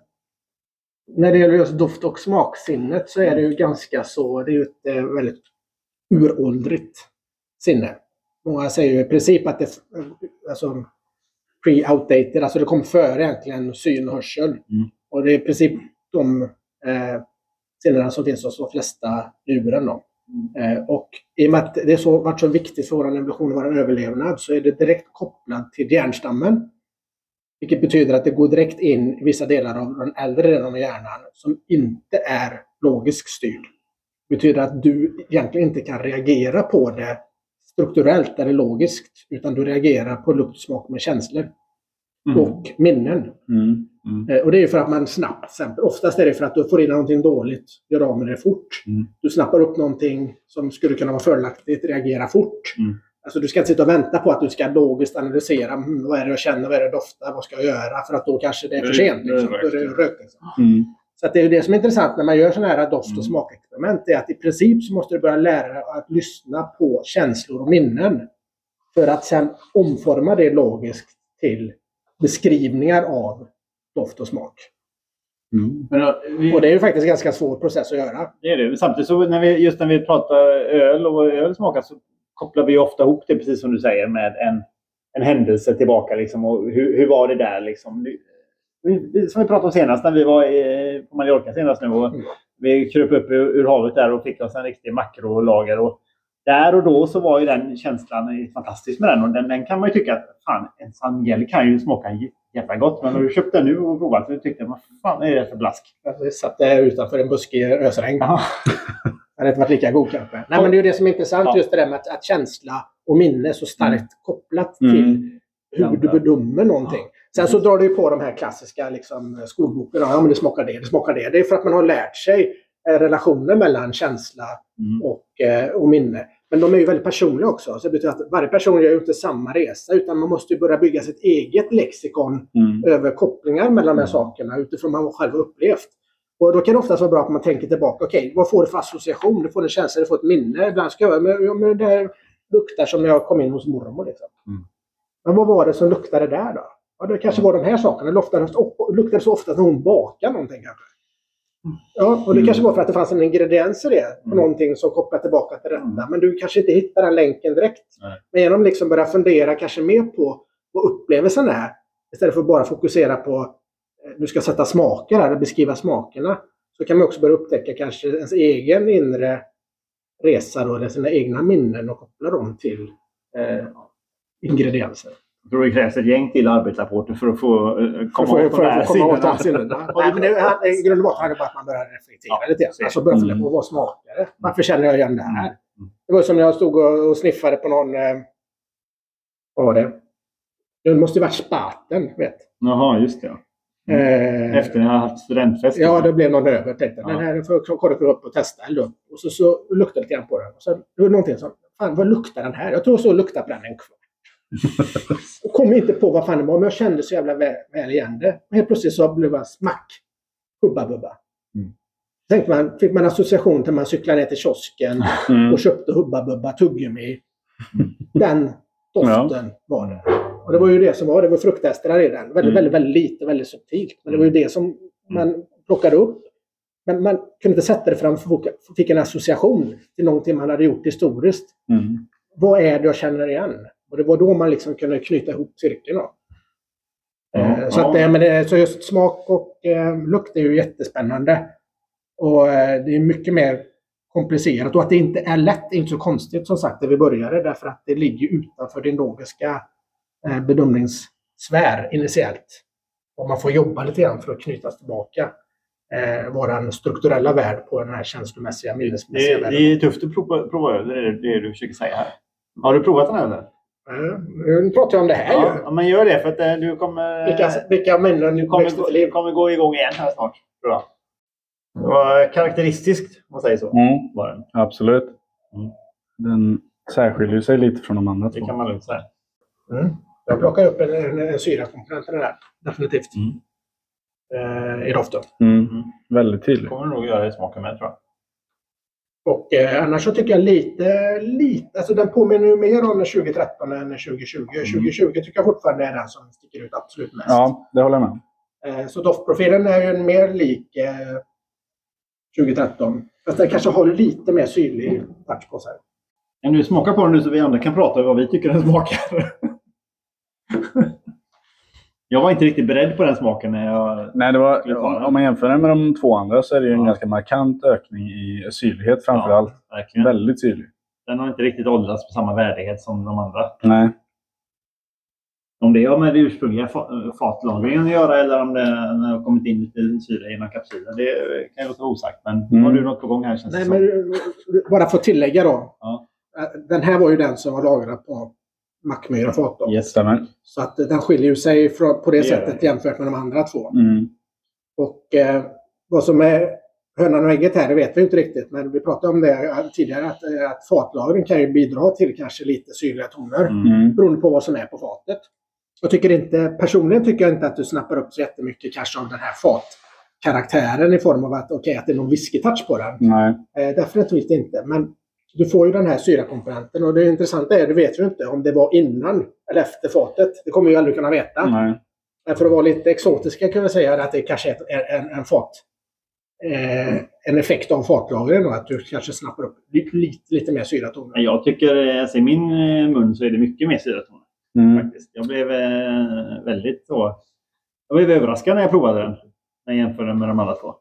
B: när det gäller just doft och smaksinnet så är det ju ganska så, det är ju ett eh, väldigt uråldrigt sinne. Många säger ju i princip att det är alltså, pre-outdated, alltså det kom före egentligen syn och hörsel. Och det är i princip de eh, sinnena som finns hos de flesta djuren. Då. Eh, och i och med att det har varit så viktigt för vår evolution och vår överlevnad så är det direkt kopplat till hjärnstammen. Vilket betyder att det går direkt in i vissa delar av den äldre delen av hjärnan som inte är logiskt styrd. Det betyder att du egentligen inte kan reagera på det strukturellt eller logiskt, utan du reagerar på lukt, smak med känslor och minnen.
C: Mm. Mm.
B: Eh, Och det är för att man snabbt, oftast är det för att du får in någonting dåligt, gör av med det fort.
C: Mm.
B: Du snappar upp någonting som skulle kunna vara fördelaktigt, reagera fort.
C: Mm.
B: Alltså du ska inte sitta och vänta på att du ska logiskt analysera, mm, vad är det jag känner, vad är det jag doftar, vad ska jag göra? För att då kanske det är för sent. Liksom. Då är det. Liksom.
C: Mm.
B: Så det är det som är intressant när man gör sådana här doft
C: Mm.
B: och smakexperiment. Det är att i princip så måste du börja lära dig att lyssna på känslor och minnen. För att sen omforma det logiskt till beskrivningar av doft och smak.
C: Mm.
A: Men, då, vi,
B: Och det är ju faktiskt en ganska svår process att göra.
A: det är det. Samtidigt så när vi, just när vi pratar öl och vad öl smakar så kopplar vi ofta ihop det, precis som du säger, med en, en händelse tillbaka. Liksom, och hur, hur var det där? Liksom? Vi, som vi pratade om senast när vi var i, på Mallorca senast nu. Och
B: Mm.
A: Vi kröp upp ur, ur havet där och fick oss en riktig makrolager. Och där och då så var ju den känslan fantastisk med den. Och den, den kan man ju tycka att fan, en sån gel kan ju smaka jä- jävla gott. Men när du köpte den nu och provat så tyckte jag, vad fan är det för blask?
B: Vi satt där utanför en buskig ösregn.
A: Ja.
B: hade inte varit lika god kanske. Nej, men det är ju det som är intressant,
A: Ja.
B: just det där med att, att känsla och minne är så starkt kopplat
C: Mm.
B: till hur du bedömer någonting. Sen så drar du ju på de här klassiska liksom, skolbokerna. Ja, men det smakar det, det smakar det. Det är för att man har lärt sig relationen mellan känsla
A: Mm.
B: och, eh, och minne. Men de är ju väldigt personliga också. Så det betyder att varje person gör ju inte samma resa, utan man måste ju börja bygga sitt eget lexikon
C: Mm.
B: över kopplingar mellan de här sakerna utifrån vad man själv har upplevt. Och då kan det oftast vara bra att man tänker tillbaka. Okej, vad får du för association? Du får en känsla, du får ett minne. Ibland ska jag, men, men det luktar som när jag kom in hos mormor. Liksom.
A: Mm.
B: Men vad var det som luktade där då? Ja, det kanske var de här sakerna. Det luktade så ofta när hon bakade någonting kanske. Ja, och det
C: Mm.
B: kanske var för att det fanns en ingrediens i det.
A: Mm.
B: någonting som kopplar tillbaka till detta.
A: Mm.
B: Men du kanske inte hittar den länken direkt.
A: Nej.
B: Men genom liksom börja fundera kanske mer på vad upplevelsen är. Istället för att bara fokusera på eh, du ska sätta smaker här, beskriva smakerna. Så kan man också börja upptäcka kanske ens egen inre resa eller sina egna minnen och koppla dem till eh, ingredienser.
A: Jag tror det krävs ett gäng till arbetarrapporter för att få eh, komma
B: För-
A: åt de här
B: att
A: sidorna.
B: sidorna. Nej, men det, han- I grund och botten handlar det bara att man börjar reflektera
A: Ja,
B: lite grann.
A: så-
B: Alltså börja fundera
C: Mm.
B: på vad smakar det? Varför känner jag igen det här?
A: Mm.
B: Det var som när jag stod och, och sniffade på någon... Eh, vad var det? Det måste ju varit spaten, vet.
A: Jaha, just det. ja.
B: Eh,
A: Efter ni har haft studentfest.
B: Ja, det blev någon över. Tänkte.
A: Ja.
B: Den här får jag kolla upp och testa. Eller. Och så, så luktade jag lite grann på den. Och så, det var någonting som, fan vad luktar den här? Jag tror så och luktade på den en kvart. Kom inte på vad fan det var, men jag kände så jävla väl, väl igen det. Och helt plötsligt så blev det smack. Hubba bubba.
A: Mm.
B: Tänkte man, fick man association till man cyklade ner till kiosken
C: Mm.
B: och köpte Hubba Bubba tuggummi. Den doften var det. Och det var ju det som var, det var fruktesterna i den. Väldigt,
C: Mm.
B: väldigt, väldigt lite, väldigt subtilt. Men det var ju det som man plockade upp. Men man kunde inte sätta det fram för folk fick en association till någonting man hade gjort historiskt.
C: Mm.
B: Vad är det jag känner igen? Och det var då man liksom kunde knyta ihop cirkeln.
A: Ja,
B: Eh, så,
A: ja.
B: att, eh, men det, så just smak och eh, lukt är ju jättespännande. Och eh, det är mycket mer komplicerat. Och att det inte är lätt är inte så konstigt som sagt när vi började. Därför att det ligger utanför din logiska eh, bedömningssfär initiellt. Och man får jobba lite grann för att knytas tillbaka. Eh, vår strukturella värld på den här känslomässiga, minnesmässiga
A: Det,
B: världen.
A: det är tufft att prova, prova över, det är det du försöker säga här. Har du provat den här eller?
B: Nu pratar jag om det här
A: Ja,
B: ju.
A: ja, men gör det för att eh, du kommer...
B: Vilka, vilka minnen
A: Du kommer,
B: växte
A: gå- kommer gå igång igen här snart. Jag. Det var karaktäristiskt, om man säger så.
C: Mm.
A: Var den.
C: Absolut.
A: Mm.
C: Den särskiljer sig lite från de andra
A: Det
C: två.
A: kan man lugnt säga.
B: Mm. Jag plockar upp en, en, en syrakomponent i den här. Definitivt.
A: Mm.
B: Eh, I doften.
C: Mm.
A: Mm.
C: Väldigt tydligt.
A: kommer du nog göra i smaken med tror jag.
B: Och eh, annars så tycker jag lite, lite, alltså den påminner ju mer om 2013 än 2020. 2020 tycker jag fortfarande är den som sticker ut absolut mest.
C: Ja, det håller jag med.
B: Eh, så doftprofilen är ju mer lik eh, 2013. Fast den kanske har lite mer syrlig touch på sig.
A: Kan du smaka på den nu så vi andra kan prata om vad vi tycker den smakar? jag var inte riktigt beredd på den smaken när jag...
C: Nej, det var, om man jämför den med de två andra så är det ju en
A: Ja.
C: ganska markant ökning i syrlighet framför
A: Ja. Verkligen.
C: Väldigt syrlig.
A: Den har inte riktigt åldrats på samma värdighet som de andra.
C: Nej.
A: Om det har med det ursprungliga fa- fatlagringen att göra eller om det har kommit in lite syra genom kapsylen. Det kan ju låta osagt. Men
C: Mm.
A: har du något på gång här känns
B: Nej,
A: det
B: men
A: som.
B: eh, bara för att tillägga då.
A: Ja.
B: Eh, Den här var ju den som var lagrad på Mackmyra fat. då.
A: Yes.
B: Så att eh, den skiljer sig på det,
A: Det
B: sättet jämfört med de andra två.
C: Mm.
B: Och eh, vad som är hönan och ägget här, det vet vi inte riktigt. Men vi pratade om det eh, tidigare, att, eh, att fatlagring kan ju bidra till kanske lite syrliga toner.
A: Mm.
B: Beroende på vad som är på fatet. Jag tycker inte, personligen tycker jag inte att du snappar upp så jättemycket kanske av den här fatkaraktären i form av att, okej, att det är någon whisky-touch på den.
C: Nej.
B: Eh, definitivt inte. Men du får ju den här syrakomponenten och det intressanta är, det vet vi inte om det var innan eller efter fatet. Det kommer vi aldrig kunna veta.
C: Nej.
B: Men för att vara lite exotiska kan vi säga att det kanske är en, en, en fat. Eh, en effekt av fatlagringen då, att du kanske snappar upp lite, lite, lite mer syratoner.
A: Jag tycker, eh, alltså, i min eh, mun så är det mycket mer syratoner.
C: Mm.
A: Faktiskt. Jag blev eh, väldigt så... Jag blev överraskad när jag provade den. När jag jämförde med de andra två.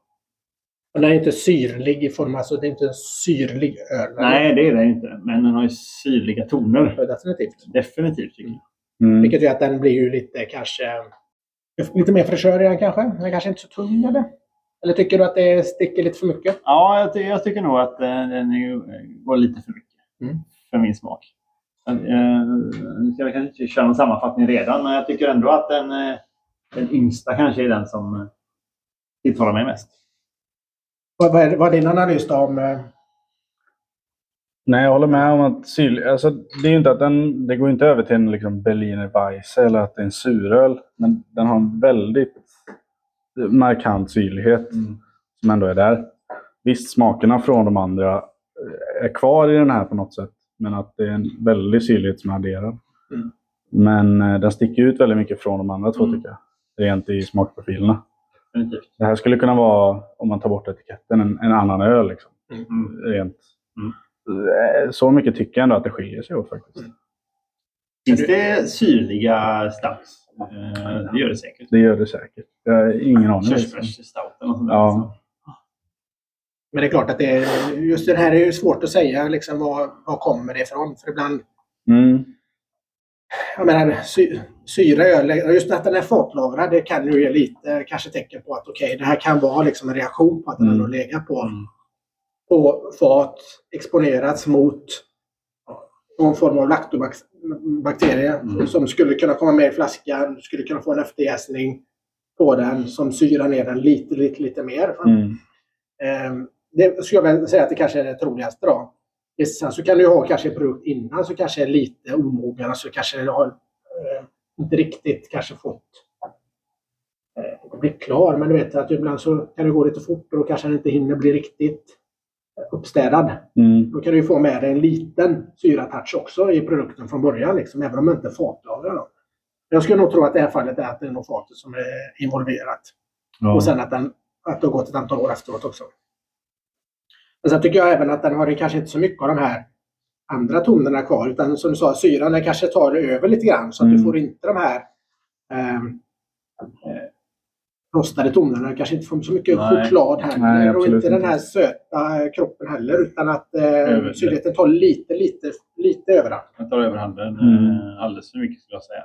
B: Och den är inte syrlig i form, alltså det är inte en syrlig öl.
A: Nej, det är den inte. Men den har ju syrliga toner.
B: Ja, Definitivt.
A: Definitivt tycker jag.
C: Mm.
B: Vilket gör att den blir ju lite kanske... Lite mer fräschör i den kanske. Den är kanske inte så tung eller? Eller tycker du att det sticker lite för mycket?
A: Ja, jag, ty jag tycker nog att eh, den är, går lite för mycket.
B: Mm.
A: För min smak. Eh, Nu ska jag kanske inte köra en sammanfattning redan, men jag tycker ändå att den, eh, den yngsta kanske är den som eh, tilltalar mig mest.
B: Vad, vad, är, vad är din analys då om... eh,
C: Nej, jag håller med om att syl, alltså, det är inte att den, det går inte över till en liksom Berliner Weisse eller att det är en suröl. Men den har en väldigt markant syrlighet som ändå är där. Visst, smakerna från de andra eh, är kvar i den här på något sätt. Men att det är en väldig syrlighet som är adderad.
B: Mm.
C: Men eh, den sticker ut väldigt mycket från de andra två
A: Mm.
C: tycker jag. Rent i smakprofilerna.
A: Definitivt.
C: Det här skulle kunna vara, om man tar bort etiketten, en, en annan öl. Liksom.
A: Mm.
C: Rent.
A: Mm.
C: Eh, Så mycket tycker jag ändå att det skiljer sig åt faktiskt.
B: Mm.
A: Finns det syrliga stouts? Eh, Det gör det säkert.
C: Det gör det säkert. Jag har ingen aning.
A: Körsbärsstout eller något sånt.
C: Ja.
B: Men det är klart att det är, just det här är ju svårt att säga liksom vad, vad kommer det ifrån. För ibland,
C: Mm.
B: Jag menar, sy, syra i öl, just att den är fatlagrad, det kan ju ge lite kanske tecken på att okej, det här kan vara liksom en reaktion på att den
C: Mm.
B: ändå legat på,
A: Mm.
B: på fat, exponerats mot någon form av laktobakterie
A: Mm.
B: som skulle kunna komma med i flaskan, skulle kunna få en efterjäsning på den som syrar ner den lite, lite, lite mer.
C: Mm.
B: Ehm, Det skulle jag väl säga att det kanske är det troligaste då. Sen så kan du ha kanske en produkt innan som kanske är lite omogen, alltså kanske har eh, inte riktigt kanske fått eh, bli klar. Men du vet att ibland så kan det gå lite fort och då kanske den inte hinner bli riktigt eh, uppstädad.
C: Mm.
B: Då kan du ju få med dig en liten syratouch också i produkten från början, liksom, även om inte är fatlagrad. då. Jag skulle nog tro att det här fallet är att det är nog fatet som är involverat.
C: Ja.
B: Och sen att, den, att det har gått ett antal år efteråt också. Men sen tycker jag även att den har kanske inte så mycket av de här andra tonerna kvar. Utan som du sa, syran den kanske tar över lite grann. Så att
C: Mm.
B: du får inte de här ehm, eh, rostade tonerna. Du kanske inte får så mycket
A: Nej.
B: choklad heller.
C: Nej,
B: och
C: absolut
B: inte den
C: inte.
B: här söta eh, kroppen heller. Utan att eh, syrligheten tar lite, lite, lite överhand.
A: Den tar överhanden
C: Mm.
A: eh, alldeles för mycket skulle jag säga.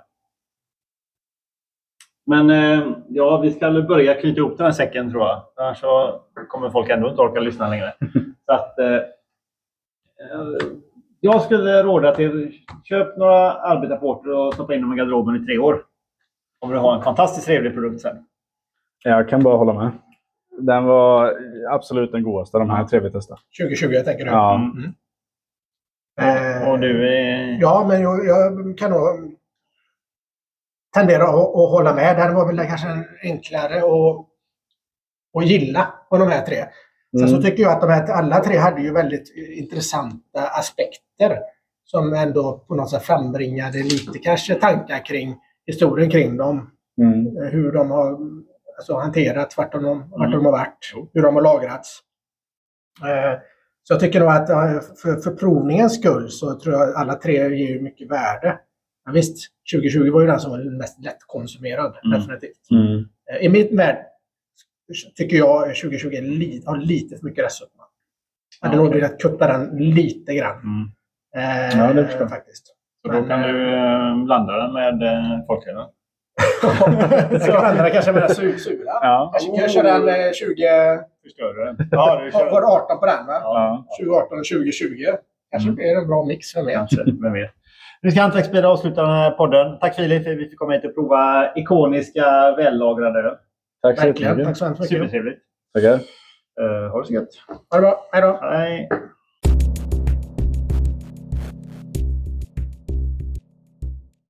A: Men eh, ja, vi ska börja knyta ihop den här säcken tror jag. Annars så kommer folk ändå inte orka lyssna längre. så att, eh, eh, jag skulle råda till köp några arbetarporter och stoppa in dem i garderoben i tre år. Kommer du ha en fantastiskt trevlig produkt sen.
C: Jag kan bara hålla med. Den var absolut den godaste av de här tre vi testade.
B: 2020 tänker du?
C: Ja.
B: Mm. Eh,
A: Och du är...
B: Ja, men jag, jag kan nog tendera att, att hålla med. Det här var väl kanske enklare att, att gilla av de här tre. Sen så
C: Mm.
B: tycker jag att de här, alla tre hade ju väldigt intressanta aspekter som ändå på något sätt frambringade lite kanske tankar kring historien kring dem.
C: Mm.
B: Hur de har alltså, hanterats, vart de, vart
A: Mm.
B: de har varit, hur de har lagrats. Eh, Så jag tycker nog att eh, för, för provningens skull så tror jag att alla tre ger mycket värde. Men visst, 2020 var ju den som var mest lättkonsumerad,
A: Mm.
B: definitivt.
C: Mm.
B: Eh, I mitt värld tycker jag 2020 är li, har lite för mycket restsötma. Jag hade
A: Ja,
B: nog velat kutta den lite grann.
A: Mm.
B: Eh,
C: Ja, det förstår jag.
B: faktiskt.
A: Så då kan
B: eh,
A: du eh, blanda den med eh, folkölen.
B: Jag använder kanske med den su- sura.
A: Ja.
B: Kanske kan jag köra en eh, 20...
A: Förstör du den? Ja, du kör.
B: var det 18 på den va?
C: Ja.
B: 2018 och 2020. Kanske
A: Mm.
B: blir det en bra mix, vem vet?
A: Kanske, vem vet. Vi ska hantverksbida avsluta den här podden. Tack Filip för att vi fick komma hit och prova ikoniska vällagrade öl.
C: Tack så jättemycket.
B: Tack så hemskt mycket.
A: Supertrevligt.
C: Tackar.
A: Uh, ha det så gött.
B: Ha det bra. Hej då.
A: Hej.